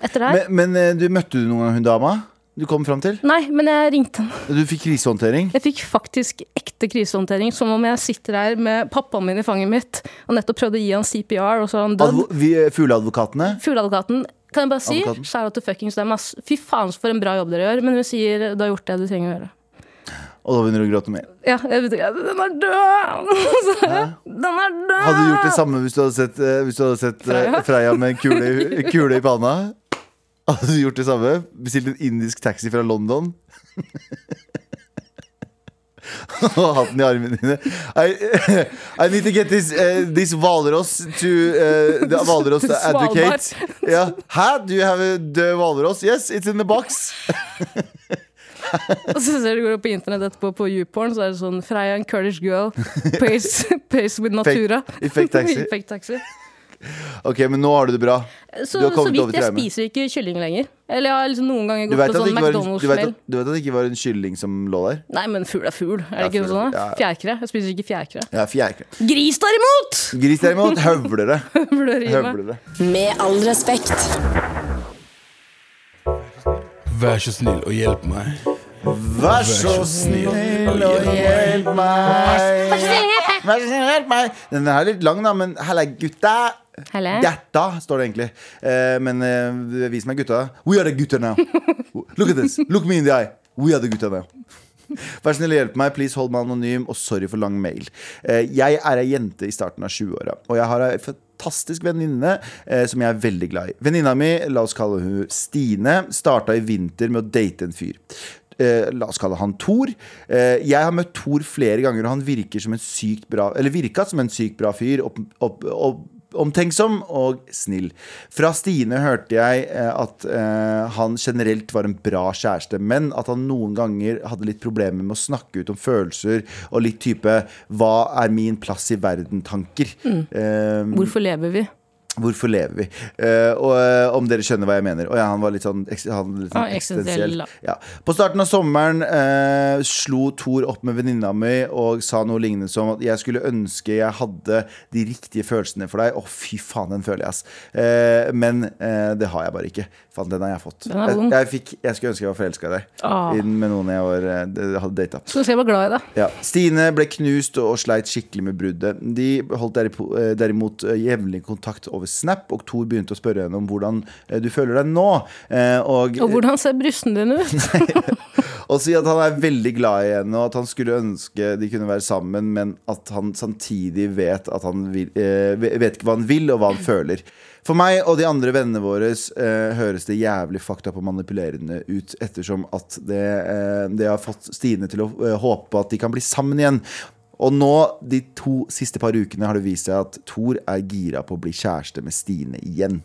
etter det her. Men, men eh, du møtte du noen gang hun dama? Du kom fram til? Nei, men jeg ringte han. Du fikk krisehåndtering? Jeg fikk faktisk ekte krisehåndtering, som om jeg sitter her med pappaen min i fanget mitt og nettopp prøvde å gi han CPR, og så har han vi, eh, Fugleadvokatene? Fugleadvokaten, kan jeg bare si, out to fuckings dem, ass. Fy faen for en bra jobb dere gjør, men hun sier du har gjort det du trenger å gjøre. Og da begynner du å gråte mer. Ja, jeg vet ikke, den er død! Den er død! Hadde du gjort det samme hvis du hadde sett, eh, du hadde sett eh, Freya? Freya med en kule, kule i panna? Hadde du gjort det samme? Bestilt en indisk taxi fra London? Og hatt den i armene dine. I, I need to get this, uh, this Hvalross to uh, the Hvalross to advocate. Yeah. Hæ? Do you have a død hvalross? Yes, it's in the box. Og så ser du går opp på internett etterpå på YouPorn, så er det sånn Freya and Kurdish girl pays, pays with Natura. Effect fake taxi. Effect fake taxi. Ok, men nå har du det bra. Så, Du har så vidt jeg spiser ikke kylling lenger. Eller jeg har liksom noen ganger gått på sånn du, McDonald's-smell. at, du vet at det ikke var en kylling som lå der? Nei, men fugl er fugl. Er det Ja, ikke noe sånn? ja. Fjærkre. Jeg spiser ikke fjærkre. Ja, fjærkre. Gris derimot! Gris derimot, høvlere. Høvlere. Med all respekt. Vær så snill og hjelp meg. Vær så snill og hjelp meg. Vær så snill hjelp meg. Den er litt lang, da, men halla, gutta. Helle. Gutta, står det egentlig. Eh, men eh, vis meg gutta. We are the gutta now. Look at this. Look me in the eye. We are the gutta now. Vær snill og hjelp meg, please hold meg anonym, og sorry for lang mail. Eh, jeg er ei jente i starten av 20-åra, og jeg har ei fantastisk venninne eh, som jeg er veldig glad i. Venninna mi, la oss kalle hun Stine, starta i vinter med å date en fyr. Eh, la oss kalle han Thor. Eh, jeg har møtt Thor flere ganger, og han virker som en sykt bra Eller virka som en sykt bra fyr. Opp, opp, opp, omtenksom og snill. Fra Stine hørte jeg eh, at eh, han generelt var en bra kjæreste, men at han noen ganger hadde litt problemer med å snakke ut om følelser og litt type 'hva er min plass i verden?'-tanker. Eh, Hvorfor lever vi? Hvorfor lever vi? Uh, og uh, om dere skjønner hva jeg mener. Og ja, han var litt sånn, eks- han litt sånn Ah, eksistensiell. Ja. På starten av sommeren uh, slo Thor opp med venninna mi og sa noe lignende som at jeg skulle ønske jeg hadde de riktige følelsene for deg. Å, fy faen, den føler jeg, ass. Men det har jeg bare ikke. Faen, den har jeg fått. Jeg, vond. jeg, fikk, jeg skulle ønske jeg var forelska i deg. Ah. Med noen jeg var, hadde data. Skal vi se, jeg var glad i deg. Ja. Stine ble knust og sleit skikkelig med bruddet. De holdt derimot jevnlig kontakt over Snap, og Thor begynte å spørre henne om hvordan eh, du føler deg nå. Eh, Og, Og hvordan ser brystene dine ut? og si at han er veldig glad i henne, og at han skulle ønske de kunne være sammen, men at han samtidig vet at han vil, eh, vet ikke hva han vil, og hva han føler. For meg og de andre vennene våre eh, høres det jævlig fakta på manipulerende ut, ettersom at det, eh, det har fått Stine til å eh, håpe at de kan bli sammen igjen. Og nå, de to siste par ukene, har det vist seg at Thor er gira på å bli kjæreste med Stine igjen.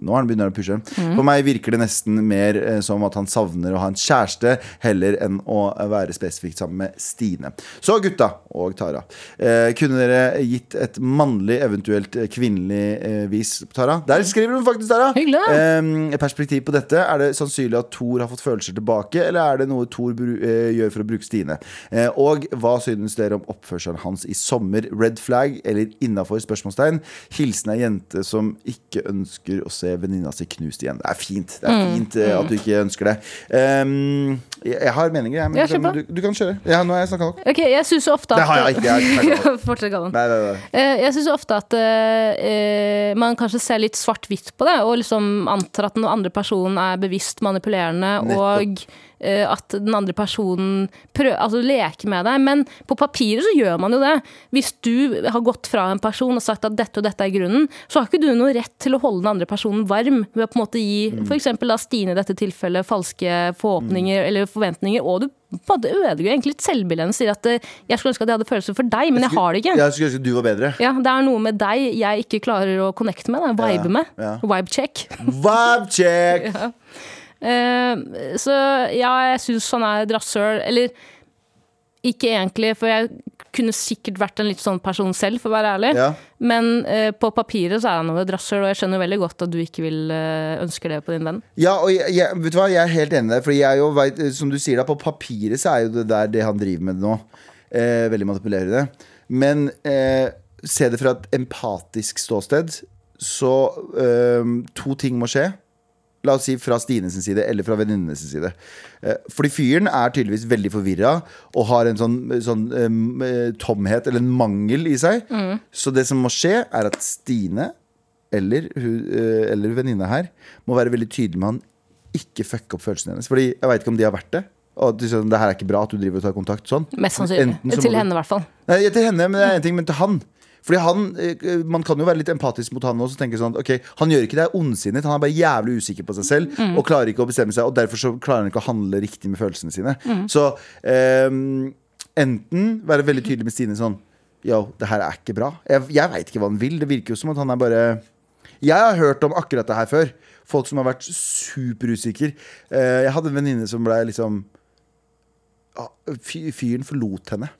Nå har han begynt å pushe. For meg virker det nesten mer eh, som at han savner å ha en kjæreste, heller enn å være spesifikt sammen med Stine. Så gutta og Tara, eh, kunne dere gitt et mannlig, eventuelt kvinnelig eh, vis, Tara? Der skriver hun faktisk, Tara. Hyggelig. Eh, perspektiv på dette. Er det sannsynlig at Thor har fått følelser tilbake, eller er det noe Thor eh, gjør for å bruke Stine? Eh, og hva synes dere om oppførselen hans i sommer? Red flag eller innafor? Spørsmålstegn. Hilsen ei jente som ikke ønsker å se venninna si knust igjen. Det er fint det er fint eh, at du ikke ønsker det. Um, jeg, jeg har meninger, jeg. Men jeg kan, du, du kan kjøre. Ja, nå har jeg snakka nok. Ok, jeg syns ofte at Det har jeg ikke. Jeg. Eh, Jeg syns ofte at uh, man kanskje ser litt svart-hvitt på det, og liksom antar at den andre personen er bevisst manipulerende, og eh, at den andre personen prøver, altså leker med deg. Men på papiret så gjør man jo det. Hvis du har gått fra en person og sagt at dette og dette er grunnen, så har ikke du noe rett til å holde den andre personen varm ved å på en måte gi eksempel da Stine i dette tilfellet falske forhåpninger eller forventninger, og du det ødelegger egentlig litt selvbildet hennes. Sier at eh, jeg skulle ønske at jeg hadde følelser for deg, men jeg har det ikke. Jeg skulle ønske du var bedre. Ja, det er noe med deg jeg ikke klarer å connecte med, da. vibe Ja, med. ja. Vibe check. Vibe check! Eh, så ja, jeg syns han er et rasshøl. Eller Ikke egentlig, for jeg kunne sikkert vært en litt sånn person selv, for å være ærlig. Ja. Men uh, på papiret så er han noe drasshøl, og jeg skjønner veldig godt at du ikke vil uh, ønske det på din venn. Ja, og jeg, jeg, vet du hva, jeg er helt enig med deg. For jeg er jo, vet, som du sier da, på papiret så er jo det der det han driver med nå. uh, veldig manipulerende. Men eh, se det fra et empatisk ståsted, så eh, to ting må skje. La oss si fra Stine sin side eller fra venninnene sin side. Eh, Fordi fyren er tydeligvis veldig forvirra og har en sånn, sånn eh, tomhet eller en mangel i seg. Så det som må skje, er at Stine eller, eh, eller venninna her må være veldig tydelig med han ikke fucke opp følelsene hennes. Fordi jeg veit ikke om de har vært det. Og at sånn, det her er ikke bra at du driver og tar kontakt sånn. Mest sannsynlig. Til henne, i hvert fall. Nei, til henne, men det er en ting, men til han. Fordi han, eh, Man kan jo være litt empatisk mot han også. og tenke sånn, ok, Han gjør ikke det ondsinnet, han er bare jævlig usikker på seg selv og klarer ikke å bestemme seg. Og derfor så klarer han ikke å handle riktig med følelsene sine. Så um, enten være veldig tydelig med Stine sånn Yo, det her er ikke bra. Jeg, jeg veit ikke hva han vil. Det virker jo som at han er bare Jeg har hørt om akkurat det her før. Folk som har vært superusikre. Eh, jeg hadde en venninne som ble liksom ah, Fyren forlot henne.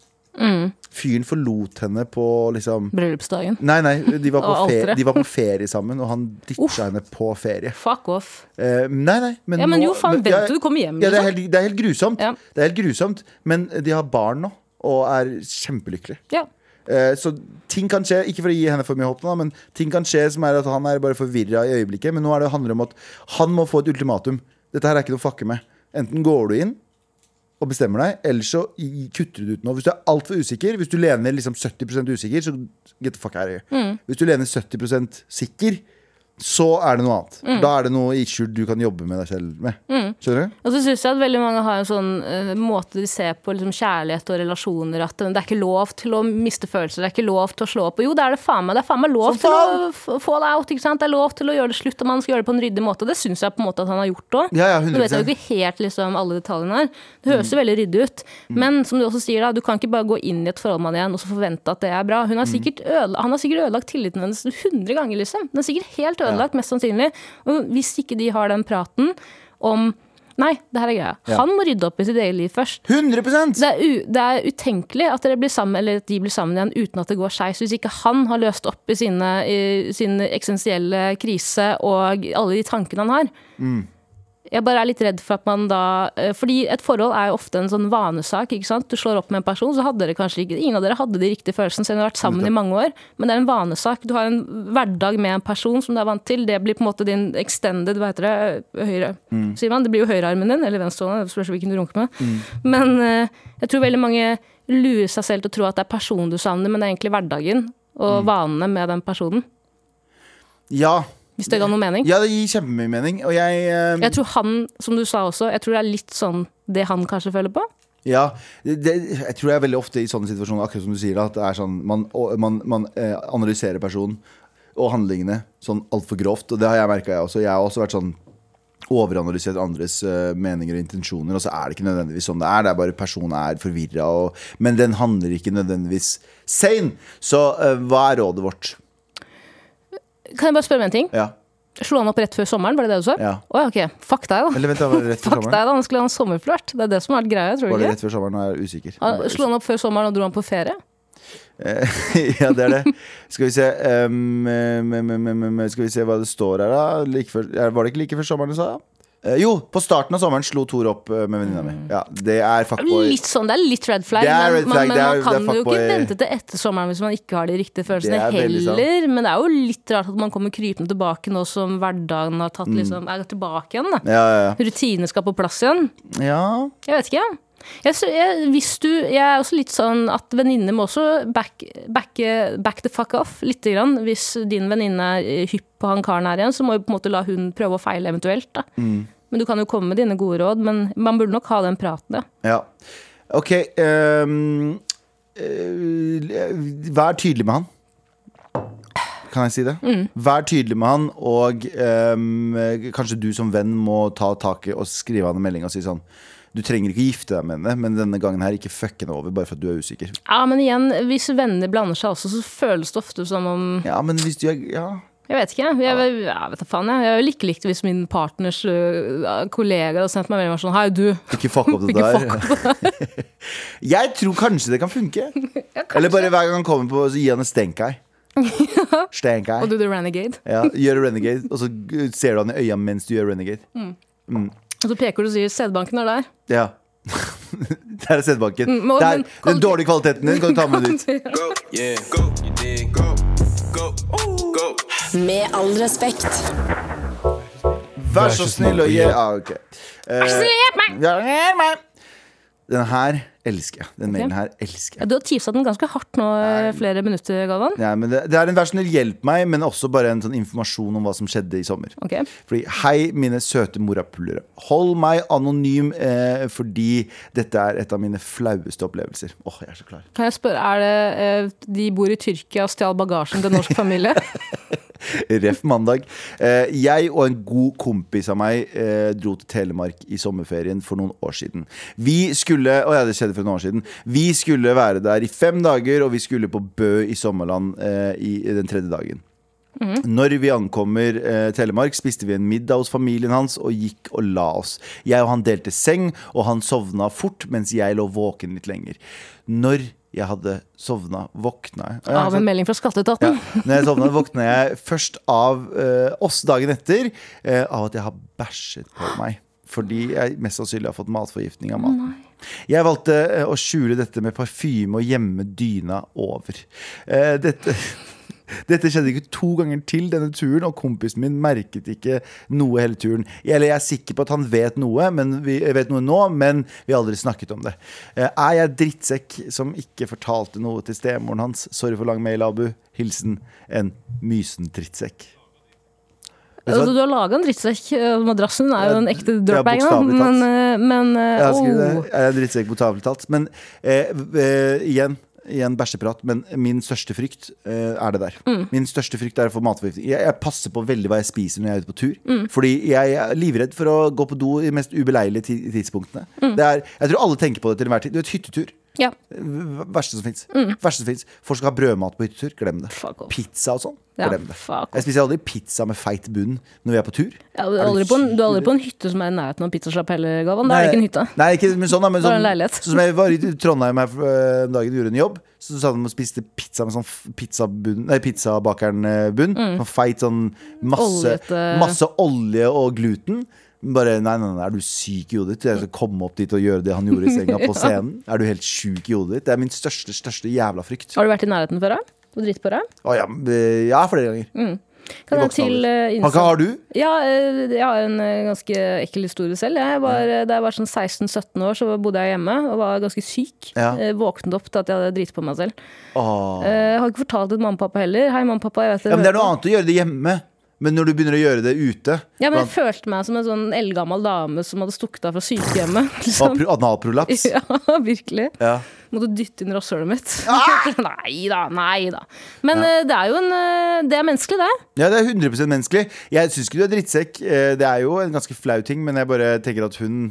Fyren forlot henne på liksom Bryllupsdagen. Nei, nei, de var, på ferie, de var på ferie sammen, og han ditcha henne på ferie. Fuck off. Eh, nei, nei, men Ja, men jo, faen, vent til du kommer hjem, Ja, det, er liksom. helt, det er helt grusomt. Ja. Det er helt grusomt, men de har barn nå, og er kjempelykkelige. Ja. Eh, så ting kan skje, ikke for å gi henne for mye håp, nå, men ting kan skje som er at han er bare forvirra i øyeblikket. Men nå er det handler om at han må få et ultimatum. Dette her er ikke noe å fucke med. Enten går du inn og bestemmer deg, eller så kutter du det ut nå. Hvis du er altfor usikker, hvis du lener liksom 70% usikker, så get the fuck out of here. Mm. Hvis du lener 70% sikker, så er det noe annet. Mm. Da er det noe issue du kan jobbe med deg selv med. Skjønner du? Og så syns jeg at veldig mange har en sånn uh, måte de ser på liksom, kjærlighet og relasjoner at det er ikke lov til å miste følelser, det er ikke lov til å slå opp. Og jo, det er det faen meg. Det er faen meg lov så, til å f- fall out, ikke sant. Det er lov til å gjøre det slutt, og man skal gjøre det på en ryddig måte. Det syns jeg på en måte at han har gjort òg. Ja, ja, Nå vet jeg jo ikke helt liksom, alle detaljene her. Det høres jo Mm. veldig ryddig ut. Men som du også sier, da, du kan ikke bare gå inn i et forhold med igjen og så forvente at det er bra. Hun har Mm. sikkert han har sikkert ødelagt tilliten hennes 100 ganger, liksom. Den er sikkert helt ødelagt, mest sannsynlig. Og hvis ikke de har den praten om Nei, det her er greia. Ja. Han må rydde opp i sitt eget liv først. 100 Det er, det er utenkelig at blir sammen, eller at de blir sammen igjen uten at det går skeis. Hvis ikke han har løst opp i sine, i sin eksistensielle krise og alle de tankene han har. Jeg bare er litt redd for at man da eh, Fordi et forhold er jo ofte en sånn vanesak. ikke sant? Du slår opp med en person, så hadde dere kanskje ikke Ingen av dere hadde de riktige følelsene, selv om dere har vært sammen i mange år. Men det er en vanesak. Du har en hverdag med en person som du er vant til. Det blir på en måte din extended Hva heter det? Høyre. Sier man? Det blir jo høyrearmen din, eller venstrehånda. Det spørs hvilken du runker med. Men eh, jeg tror veldig mange lurer seg selv til å tro at det er personen du savner, men det er egentlig hverdagen og vanene med den personen. Ja. Hvis det ga noe mening. ja, det gir kjempemye mening. Og jeg eh, Jeg tror han, som du sa også, jeg tror det er litt sånn det han kanskje føler på. Ja, det, jeg tror jeg er veldig ofte i sånne situasjoner, akkurat som du sier, at det er sånn man, og, man, man eh, analyserer personen og handlingene sånn altfor grovt. Og det har jeg merka, jeg også. Jeg har også vært sånn overanalysert andres eh, meninger og intensjoner, og så er det ikke nødvendigvis sånn det er. Det er bare personen er forvirra, men den handler ikke nødvendigvis sane. Så eh, hva er rådet vårt? Kan jeg bare spørre om en ting? Ja. Slo han opp rett før sommeren, var det det du sa? Ja. Oh, ok. Fuck deg, da. Eller vent, da, var det rett før Fuck deg, sommeren? da. Han skulle ha en sommerflørt. Det er det som er greia, tror Var du det ikke? rett før sommeren? Nå er jeg usikker. Han- Slo han opp før sommeren og dro han på ferie? ja, det er det. Skal vi se um, um, um, um, um, Skal vi se hva det står her, da. Like før, ja, var det ikke like før sommeren du sa? Eh, jo, på starten av sommeren slo Tor opp eh, med venninna mi. Ja, det er fuckboy. Litt sånn, Det er litt red flag, men, red flag, man, men er- man det kan jo ikke vente til etter sommeren hvis man ikke har de riktige følelsene heller. Sånn. Men det er jo litt rart at man kommer krypende tilbake nå som hverdagen har tatt liksom, er tilbake igjen. Ja, ja, Rutiner skal på plass igjen. ja. ja. Jeg vet ikke. Jeg, jeg, du, jeg er også litt sånn at venninner må også back, back, back the fuck off lite grann. Hvis din venninne er hypp på han karen her igjen, så må du på en måte la hun prøve å feile eventuelt. da. Mm. Men du kan jo komme med dine gode råd, men man burde nok ha den praten, ja. ja. Ok. Um, uh, vær tydelig med han. Kan jeg si det? Mm. Vær tydelig med han, og um, kanskje du som venn må ta taket og skrive han en melding og si sånn Du trenger ikke gifte deg med henne, men denne gangen her ikke fuck henne over bare for at du er usikker. Ja, men igjen, hvis venner blander seg også, så føles det ofte som om Ja, men hvis du er Ja. Jeg vet ikke. Jeg, jeg, jeg vet da faen, jeg. Jeg er jo like likt hvis min partners uh, kollega hadde sendt meg melding og sånn Hei, du. Ikke fuck opp det der. Jeg tror kanskje det kan funke. Eller bare hver gang han kommer på, så gi han en stenkei. stenkei. Og du the renegade. Ja, gjør renegade, og så ser du han i øya mens du gjør renegade. Og så peker du og sier sædbanken er der. Ja. Der er sædbanken. Mm, Der, men Den dårlige kvaliteten din kan du ta med dit. Go, yeah, go, you dig, go, go, go. Med all respekt. Vær så snill og gi ja, ok. uh, ja, hjelp meg. Den her elsker jeg. Den mailen her elsker Ja, jeg. du har teasa den ganske hardt nå Nei. flere minutter, Galvan. Ja, men det, det er en snill hjelp meg, men også bare en sånn informasjon om hva som skjedde i sommer. Ok. Fordi, Hei, mine søte morapulere. Hold meg anonym eh, fordi dette er et av mine flaueste opplevelser. Åh, jeg er så klar. Kan jeg spørre, er det eh, de bor i Tyrkia og stjal bagasjen til en norsk familie? Ref mandag. Eh, jeg og en god kompis av meg eh, dro til Telemark i sommerferien for noen år siden. Vi skulle Å ja, det skjedde for noen år siden. Vi skulle være der i fem dager, og vi skulle på Bø i Sommerland eh, i, den tredje dagen. Når vi ankommer eh, Telemark, spiste vi en middag hos familien hans og gikk og la oss. Jeg og han delte seng, og han sovna fort mens jeg lå våken litt lenger. Når jeg hadde sovna, våkna jeg Av en melding fra skatteetaten? ja. Når jeg sovna, våkna jeg først av uh, oss dagen etter uh, av at jeg har bæsjet på meg. Fordi jeg mest sannsynlig har fått matforgiftning av maten. Jeg valgte uh, å skjule dette med parfyme og gjemme dyna over. Dette dette skjedde ikke to ganger til denne turen, og kompisen min merket ikke noe hele turen. Eller jeg er sikker på at han vet noe, men vi vet noe nå, men vi har aldri snakket om det. Eh, Er jeg drittsekk som ikke fortalte noe til stemoren hans? Sorry for lang mail, Abu. Hilsen en mysen drittsekk. Altså, du har laga en drittsekk. Madrassen er jo en ekte Ja, dirtbag, talt. men, men det. oh. Jeg er drittsekk bokstavelig talt. Men eh, eh, igjen, igjen bæsjeprat. Men min største frykt eh, er det der. Mm. Min største frykt er å få matforgiftning. Jeg, jeg passer på veldig hva jeg spiser når jeg er ute på tur. Mm. Fordi jeg er livredd for å gå på do i de mest ubeleilige tidspunktene. Mm. Det er, jeg tror alle tenker på det til enhver tid. Du vet, hyttetur. Ja. Verste som fins. Verste som finnes. Folk skal ha brødmat på hyttetur. Glem det. Mm. Pizza og sånn. Ja, Glem det. fuck Jeg spiser aldri pizza med feit bunn når vi er på tur. Ja, du, er aldri på en, du er aldri på en hytte som er i nærheten av pizzasjapp heller, Galvan. Da er det ikke en hytte. Nei, ikke men sånn, men sånn, en sånn som jeg var i Trondheim her eh, en dag gjorde en jobb. Så sa de at de spiste pizza med sånn pizzabunn Nei, pizzabakeren-bunn. Sånn feit sånn masse, masse olje og gluten. Bare nei, nei, nei, er du syk i hodet ditt? Jeg skal komme opp dit og gjøre det han gjorde i senga på scenen. Er du helt sjuk i hodet ditt? Det er min største, største jævla frykt. Har du vært i nærheten før, da? På deg? Å ja, eh, ja, flere ganger. Kan jeg til uh, Hva har du? Ja, eh, jeg har en eh, ganske ekkel historie selv. Jeg var, eh, da jeg var sånn 16-17 år, så bodde jeg hjemme og var ganske syk. Ja. Eh, Våknet opp til at jeg hadde driti på meg selv. Åh. Eh, Jeg har ikke fortalt det til mamma og pappa heller. Hei, mamma og pappa, jeg vet Ja, men det er noe annet å gjøre det hjemme. Men når du begynner å gjøre det ute Ja, men jeg blant- følte meg som en sånn eldgammel dame som hadde stukket av fra sykehjemmet. Liksom. Analprolaps? Ja, virkelig. Ja. Måtte dytte inn rasshølet mitt. Ah! nei da, nei da. Men ja. det er jo en eh, Det er menneskelig, det. Ja, det er 100 menneskelig. Jeg syns ikke du er drittsekk. Eh, Det er jo en ganske flau ting, men jeg bare tenker at hun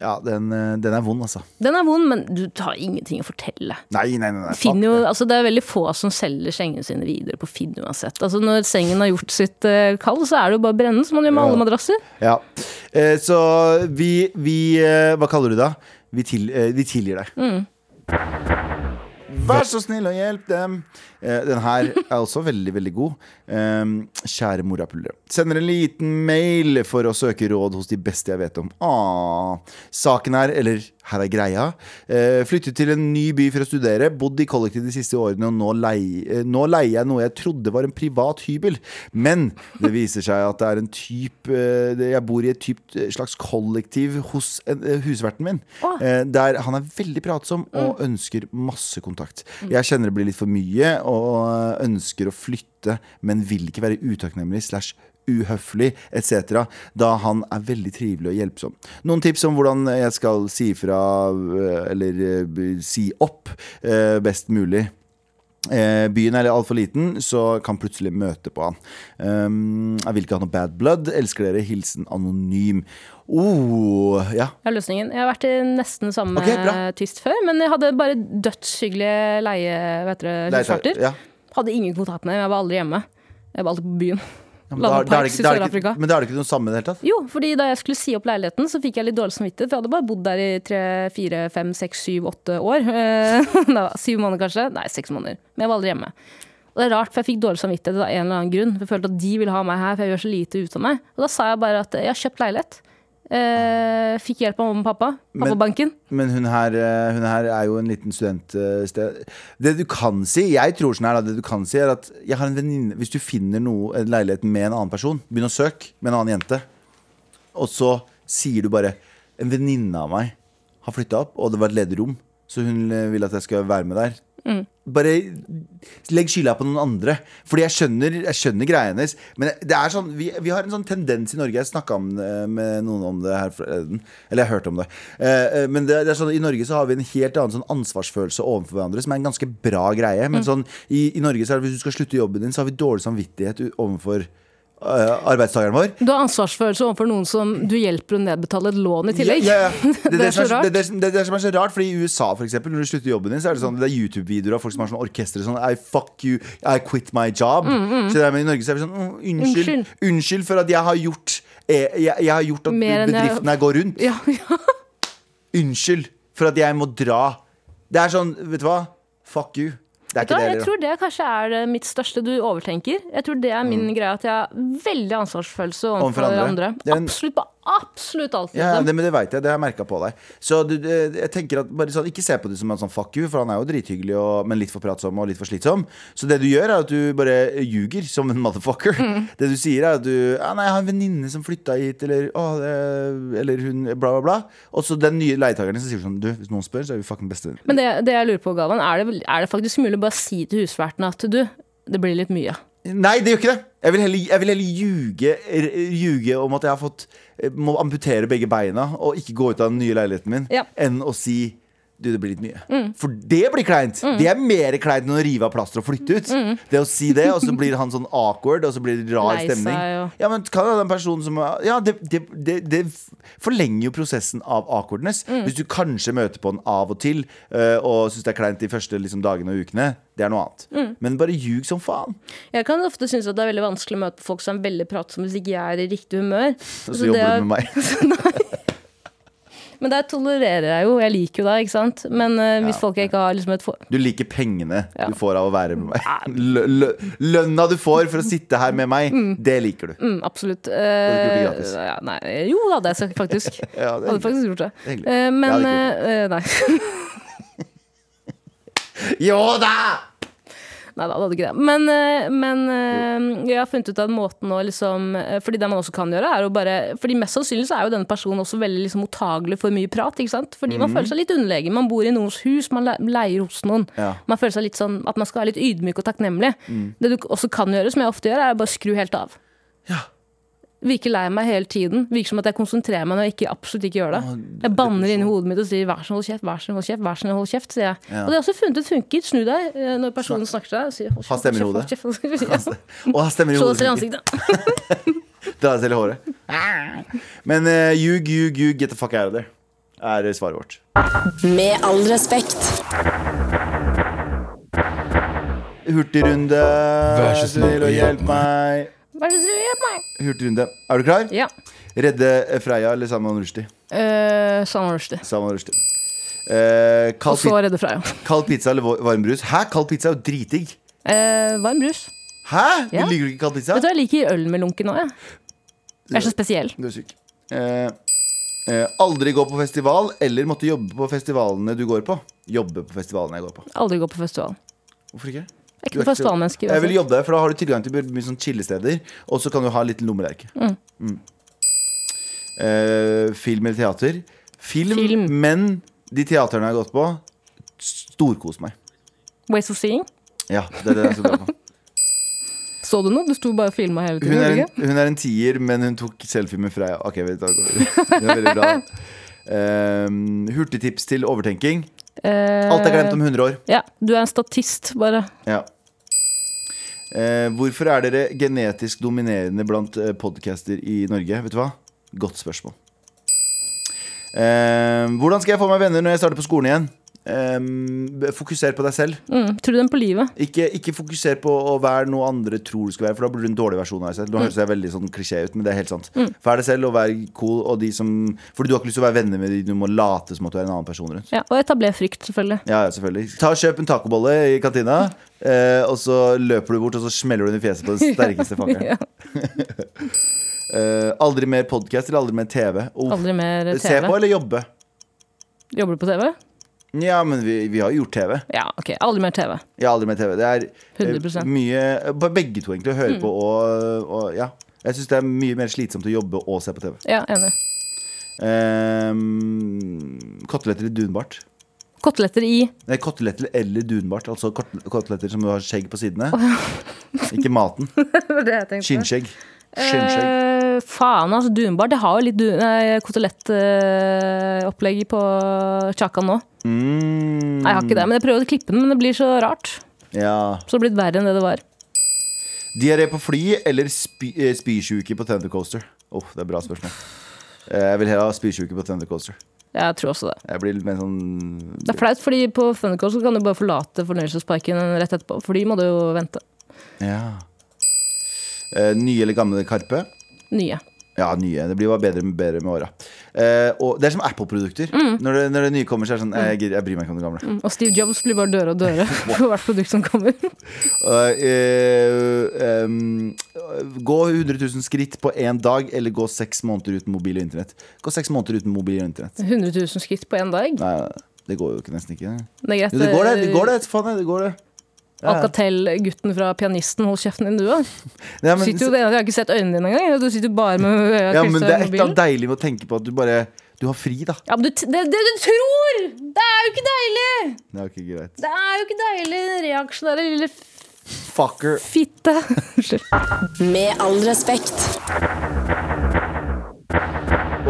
Ja, den, eh, den er vond, altså. Den er vond, men du har ingenting å fortelle. Nei, nei, nei. Finn jo, altså det er veldig få som selger sengene sine videre på Finn uansett. Altså Når sengen har gjort sitt uh, kall, så er det jo bare å brenne, som man gjør med Ja. alle madrasser. Ja. Eh, Så vi, vi eh, Hva kaller du det? Vi, til, eh, vi tilgir deg. Mm. Vær så snill og hjelp dem. Eh, Den her er også veldig, veldig god. Eh, Kjære morapulere. Sender en liten mail for å søke råd hos de beste jeg vet om. Ah. Saken er, eller her er greia, eh, flyttet til en ny by for å studere. Bodd i kollektiv de siste årene, og nå, lei, eh, nå leier jeg noe jeg trodde var en privat hybel. Men det viser seg at det er en type eh, Jeg bor i et typ eh, slags kollektiv hos en, husverten min. Oh. Eh, Der han er veldig pratsom og ønsker masse kontakt. Jeg kjenner det blir litt for mye og ønsker å flytte, men vil ikke være utakknemlig slash uhøflig etc. Da han er veldig trivelig og hjelpsom. Noen tips om hvordan jeg skal si ifra eh, eller eh, si opp eh, best mulig. Byen er altfor liten, så kan plutselig møte på han. Um, jeg vil ikke ha noe bad blood. Elsker dere. Hilsen anonym. Oh, ja. Jeg har løsningen. Jeg har vært i nesten samme okay, tyst før, men jeg hadde bare dødshyggelige leie... Vet dere, Det ja. Hadde ingen kontakt med dem, jeg var aldri hjemme. Jeg var alltid på byen. Ja, men da- da ikke- da. Men da er det ikke noe samme i det hele tatt? Jo, fordi da jeg skulle si opp leiligheten, så fikk jeg litt dårlig samvittighet. For jeg hadde bare bodd der i tre, fire, fem, seks, syv, åtte år. Eh, syv måneder kanskje. Nei, seks måneder. Men jeg var aldri hjemme. Og det er rart, for jeg fikk dårlig samvittighet av en eller annen grunn. For jeg følte at de ville ha meg her, for jeg gjør så lite ut av meg. Og da sa jeg bare at jeg har kjøpt leilighet. Eh, fikk hjelp av mamma og pappa. Men- Pappabanken. Men hun her, eh, hun her er jo en liten studentsted. Det du kan si, jeg tror sånn her det du kan si er at jeg har en venninne Hvis du finner noe, en leilighet med en annen person, begynn å søke med en annen jente, og så sier du bare En venninne av meg har flytta opp, og det var et ledig rom, så hun eh, vil at jeg skal være med der. Bare legg skylda på noen andre. Fordi jeg skjønner, jeg skjønner greia hennes. Men det er sånn, vi, vi har en sånn tendens i Norge Jeg snakka med noen om det her. Eller jeg har hørt om det. Eh, eh, men det, det er sånn, i Norge så har vi en helt annen sånn ansvarsfølelse overfor hverandre, som er en ganske bra greie. Men sånn, i, i Norge så er det hvis du skal slutte jobben din, så har vi dårlig samvittighet overfor eh, arbeidstakeren vår. Du har ansvarsfølelse overfor noen som du hjelper å nedbetale et lån i tillegg. Ja, ja, ja. Det, Det er så rart. det, det, det som er så rart, fordi i USA for eksempel, når du slutter jobben din, så er det sånn Det er YouTube-videoer av folk som har sånn orkester sånn I fuck you, I quit my job. Så det er, men I Norge så er vi sånn «Åh, unnskyld, Mm, Unnskyld. unnskyld for at jeg har gjort jeg, jeg, jeg har gjort at bedriften her går rundt. Unnskyld for at jeg må dra. Det er sånn, vet du hva? Fuck you. Det er ikke det jeg tror det kanskje er mitt største du overtenker. Jeg tror det er min Mm. greie at jeg har veldig ansvarsfølelse Overfor andre. andre. Absolutt på absolutt alt. Ja, liksom. det, men det vet jeg, det har jeg merka på deg. Så du, jeg tenker at bare sånn, Ikke se på det som en sånn fuck you, for han er jo drithyggelig, og, men litt for pratsom og litt for slitsom. Så det du gjør, er at du bare ljuger som en motherfucker. Mm. Det du sier, er at du ah, 'Nei, jeg har en venninne som flytta hit', eller, «Å, eller hun bla, bla, bla. Og så den nye leietakeren som sier sånn 'Du, hvis noen spør, så er vi fucking bestevenner'. Men det, det jeg lurer på, Galvan, er det, er det faktisk mulig å bare si til husverten at du, det blir litt mye? Nei, det gjør ikke det. Jeg vil heller, jeg vil heller ljuge, ljuge om at jeg har fått eh, må amputere begge beina og ikke gå ut av den nye leiligheten min, Ja. enn å si du, det blir litt mye. For det blir kleint. Det er mer kleint enn å rive av plaster og flytte ut. Det å si det, og så blir han sånn awkward, og så blir det rar Leisa, stemning. Ja, men kan den personen som Ja, det, det, det, det forlenger jo prosessen av awkwardness. Hvis du kanskje møter på den av og til, øh, og syns det er kleint de første liksom, dagene og ukene, det er noe annet. Men bare ljug som faen. Jeg kan ofte synes at det er veldig vanskelig å møte folk som er veldig pratsomme hvis ikke jeg er i riktig humør. Og så jobber du med meg. Men det tolererer jeg jo. Jeg liker jo deg, ikke sant. Men uh, hvis folk ikke har liksom et for... Du liker pengene Ja. du får av å være med meg. Lø- lø- Lønna du får for å sitte her med meg, det liker du. Mm, absolutt. Uh, det ja, nei, jo, det hadde jeg faktisk. Ja, det hadde faktisk gjort det. Det uh. Men eh, Nei. Jo da! Nei da, det hadde ikke det. Men, eh, men eh, jeg har funnet ut at måten å liksom eh, Fordi det man også kan gjøre, er å bare Fordi mest sannsynlig så er jo denne personen også veldig liksom mottagelig for mye prat. ikke sant? Fordi mm. man føler seg litt underlegen. Man bor i noens hus, man leier hos noen. Ja. Man føler seg litt sånn at man skal være litt ydmyk og takknemlig. Det du også kan gjøre, som jeg ofte gjør, er å bare skru helt av. Ja. Virker lei meg hele tiden. Virker som at jeg konsentrerer meg når jeg ikke, absolutt ikke gjør det. Jeg banner inni hodet mitt og sier 'vær så snill, hold kjeft', vær så snill, hold kjeft, vær så snill, hold kjeft, sier jeg. Ja. Og det har også funnet ut funker. Snu deg eh, når personen snakker til deg. og sier, hold Ha kjeft, stemmer i hold hodet. kjeft, hold kjeft, hold kjeft. Og ha stemmer i Slå hodet. deg selv i ansiktet. Dra deg selv i håret. Men uh, ljug, ljug, ljug, get the fuck out of there. Er svaret vårt. Med all respekt. Hurtigrunde. Vær så snill og hjelp meg. Vær så snill. Hurtigrunde. Er du klar? Ja. Redde Freya eller Salman Rushdie? Eh, Salman Rushdie. Salman Rushdie. Eh, Og så redde Freya. kald pizza eller var- varm brus? Hæ? Kald pizza er jo dritdigg. Eh, varm brus. Hæ? Ja. Liker du ikke kald pizza? Vet du hva, jeg liker øl med lunken òg, jeg. Jeg er så spesiell. Du er syk. Eh, eh, aldri gå på festival eller måtte jobbe på festivalene du går på. Jobbe på festivalene jeg går på. Aldri gå på festival. Hvorfor ikke? Jeg ikke festivalmenneske. Jeg vil jobbe der, for da har du tilgang til mye sånn chillesteder. Og så kan du ha litt lommelerke. Mm. Eh, film eller teater? Film, Film. men de teaterne jeg har gått på, storkos meg. Ways of seeing. Ja, det er det jeg skal dra på. Så du noe? Du sto bare og filma hele Hun tiden. er, en, hun er en tier, men hun tok selfie med Freya. Ok, vet du. Det er veldig bra. Um, hurtigtips til overtenking. Alt er glemt om 100 år. Ja, du er en statist, bare. Ja. Eh, hvorfor er dere genetisk dominerende blant eh, podcaster i Norge? Vet du hva? Godt spørsmål. Eh, hvordan skal jeg få meg venner når jeg starter på skolen igjen? Ehm, fokuser på deg selv. Mm. Tror du den på livet? Ikke, ikke fokuser på å være noe andre tror du skal være, for da blir du en dårlig versjon av deg selv. Nå høres jeg veldig sånn klisjé ut, men det er helt sant. Vær deg selv og vær cool, og de som Fordi du har ikke lyst til å være venner med de du må late som at du er en annen person rundt. Ja, Og etabler frykt, selvfølgelig. Ja, ja, selvfølgelig. Ta og Kjøp en tacobolle i kantina, eh, og så løper du bort og så smeller du den i fjeset på den sterkeste fangeren. Eh, aldri mer podkast eller aldri mer TV. Oh. Aldri mer TV. Se på eller jobbe? Jobber du på TV? Ja, men vi, vi har jo gjort TV. Ja, ok. Aldri mer TV. Ja, aldri mer TV. Det er eh, 100%. mye på Begge to, egentlig. Å Mm. høre på og, og Ja. Jeg syns det er mye mer slitsomt å jobbe og se på TV. Ja, enig. Um, koteletter i dunbart. Koteletter i Nei, koteletter eller dunbart. Altså kot koteletter som du har skjegg på sidene. Ikke maten. Det var det jeg tenkte. Skinnskjegg. Skinnskjegg. Faen, altså. Dunbar. Det har jo litt kotelettopplegg på Chakan nå. Mm, Nei, jeg har ikke det, men jeg prøver å klippe den, men det blir så rart. Ja. Så det har blitt verre enn det det var. Diaré på fly eller spy eh, spysjuke på Thunder Coaster? Åh, det er bra spørsmål. Eh, Jeg vil heller ha spysjuke på Thunder Coaster. Jeg tror også det. Sånn Det er flaut, fordi på Thundercoaster kan du bare forlate fornøyelsesparken rett etterpå. For de må du jo vente. Ja. Eh, nye eller gamle Karpe? Nye. Ja, nye. Det blir bare bedre, bedre med åra. Eh, og det er som Apple-produkter. Når, det, når det nye kommer, så er det sånn Jeg, jeg bryr meg ikke om det gamle. Mm. Og Steve Jobs blir bare døre og døre for hvert produkt som kommer. uh, uh, um, gå 100 000 skritt på én dag, eller gå seks måneder uten mobil og internett. Gå seks måneder uten mobil og internett. 100 000 skritt på én dag. Nei, det går jo ikke nesten ikke. Det. Jo, det går, det. det går det, faen, det går det. Alcatel-gutten fra pianisten, hold kjeften din, du òg. Ja, men, jeg har ikke sett øynene dine engang. Du sitter bare med øya ja, men det er et eller annet deilig med å tenke på at du bare Du har fri, da. Ja, men du, det, det du tror! Det er jo ikke deilig! Det er ikke greit. Det er jo ikke deilig, den reaksjonære lille Fucker. fitte. Unnskyld. Med all respekt.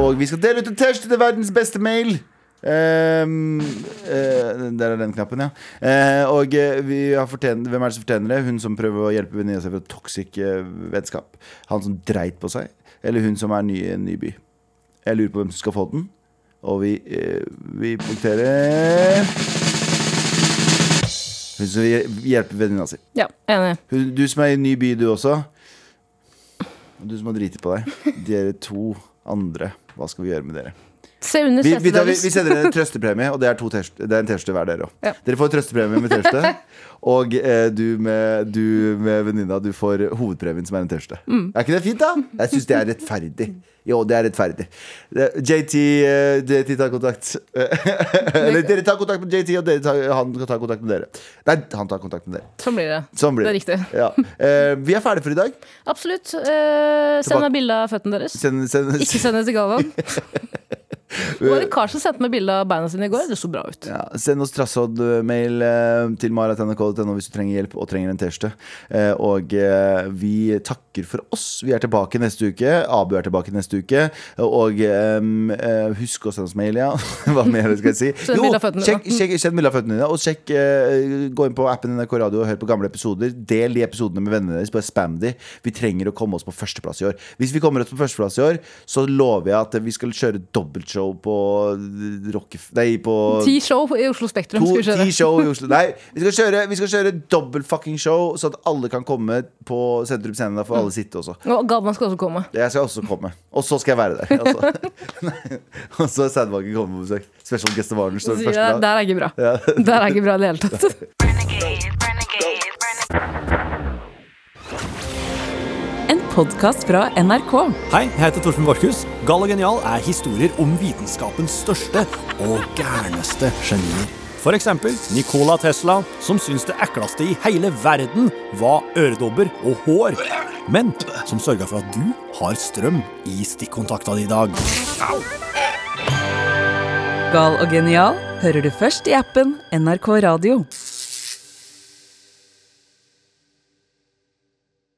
Og vi skal dele ut en T-skjorte til verdens beste mail. Ehm, uh, der er den knappen, ja. Uh, og uh, vi har fortjent, hvem er det som fortjener det? Hun som prøver å hjelpe venninna seg fra toxic vennskap. Han som dreit på seg. Eller hun som er ny i en ny by. Jeg lurer på hvem som skal få den. Og vi, vi punkterer Hun som vil hjelpe venninna si. Ja, enig. Hun, du som er i en ny by, du også. Og du som har driti på deg. Dere to andre. Hva skal vi gjøre med dere? Se under Vi, vi, tar, vi, vi sender en trøstepremie, og det er, T-skjorte- det er en T-skjorte hver dere òg. Ja. Dere får trøstepremie med T-skjorte, og eh, du med, du med venninna du får hovedpremien, som er en T-skjorte. Mm. Er ikke det fint, da? Jeg syns det er rettferdig. Jo, det er rettferdig. JT, eh, JT tar kontakt. Eller dere tar kontakt med JT, og tar, han kan ta kontakt med dere. Nei, han tar kontakt med dere. Sånn blir det. Sånn blir Det det. er riktig. Ja. Eh, vi er ferdige for i dag. Absolutt. Eh, send meg bilde av føttene deres. Send, send, Ikke send det til Galvan. Det var en kar som sendte meg bilde av beina sine i går. Det så bra ut. Ja, send oss trassodd-mail eh, til marat.nrk.no hvis du trenger hjelp og trenger en T-skjorte. Eh, og eh, vi takker for oss. Vi er tilbake neste uke. Abu er tilbake neste uke. Og um, uh, husk å sende oss mail, ja. Hva mer skal jeg si? Jo, sjekk, sjekk, send bilde av føttene dine. Og sjekk, uh, gå inn på appen NRK Radio og hør på gamle episoder. Del de episodene med vennene deres. Bare spam de. Vi trenger å komme oss på førsteplass i år. Hvis vi kommer oss på førsteplass i år, så lover jeg at vi skal kjøre dobbeltshow på Rockef... Nei, på Ti show i Oslo Spektrum To, skal vi kjøre. Oslo. Nei, vi skal kjøre, vi skal kjøre dobbelt fucking show, så at alle kan komme på Sentrum Scene. Da alle sitte også. Og Galvan skal også komme. Jeg skal også komme. Og så skal jeg være der. Altså. Og så er Sædbanken kommet på besøk. Special guest of honor står det første dag. Der er ikke bra. Ja. Der er ikke bra i det hele tatt. Renegade, renegade, renegade. En podkast fra NRK. Hei, jeg heter Torfinn Borchhus. Gal og genial er historier om vitenskapens største og gærneste genier. For eksempel Nikola Tesla, som syntes det ekleste i hele verden var øredobber og hår. Men som sørga for at du har strøm i stikkontakta di i dag. Gal og genial hører du først i appen NRK Radio.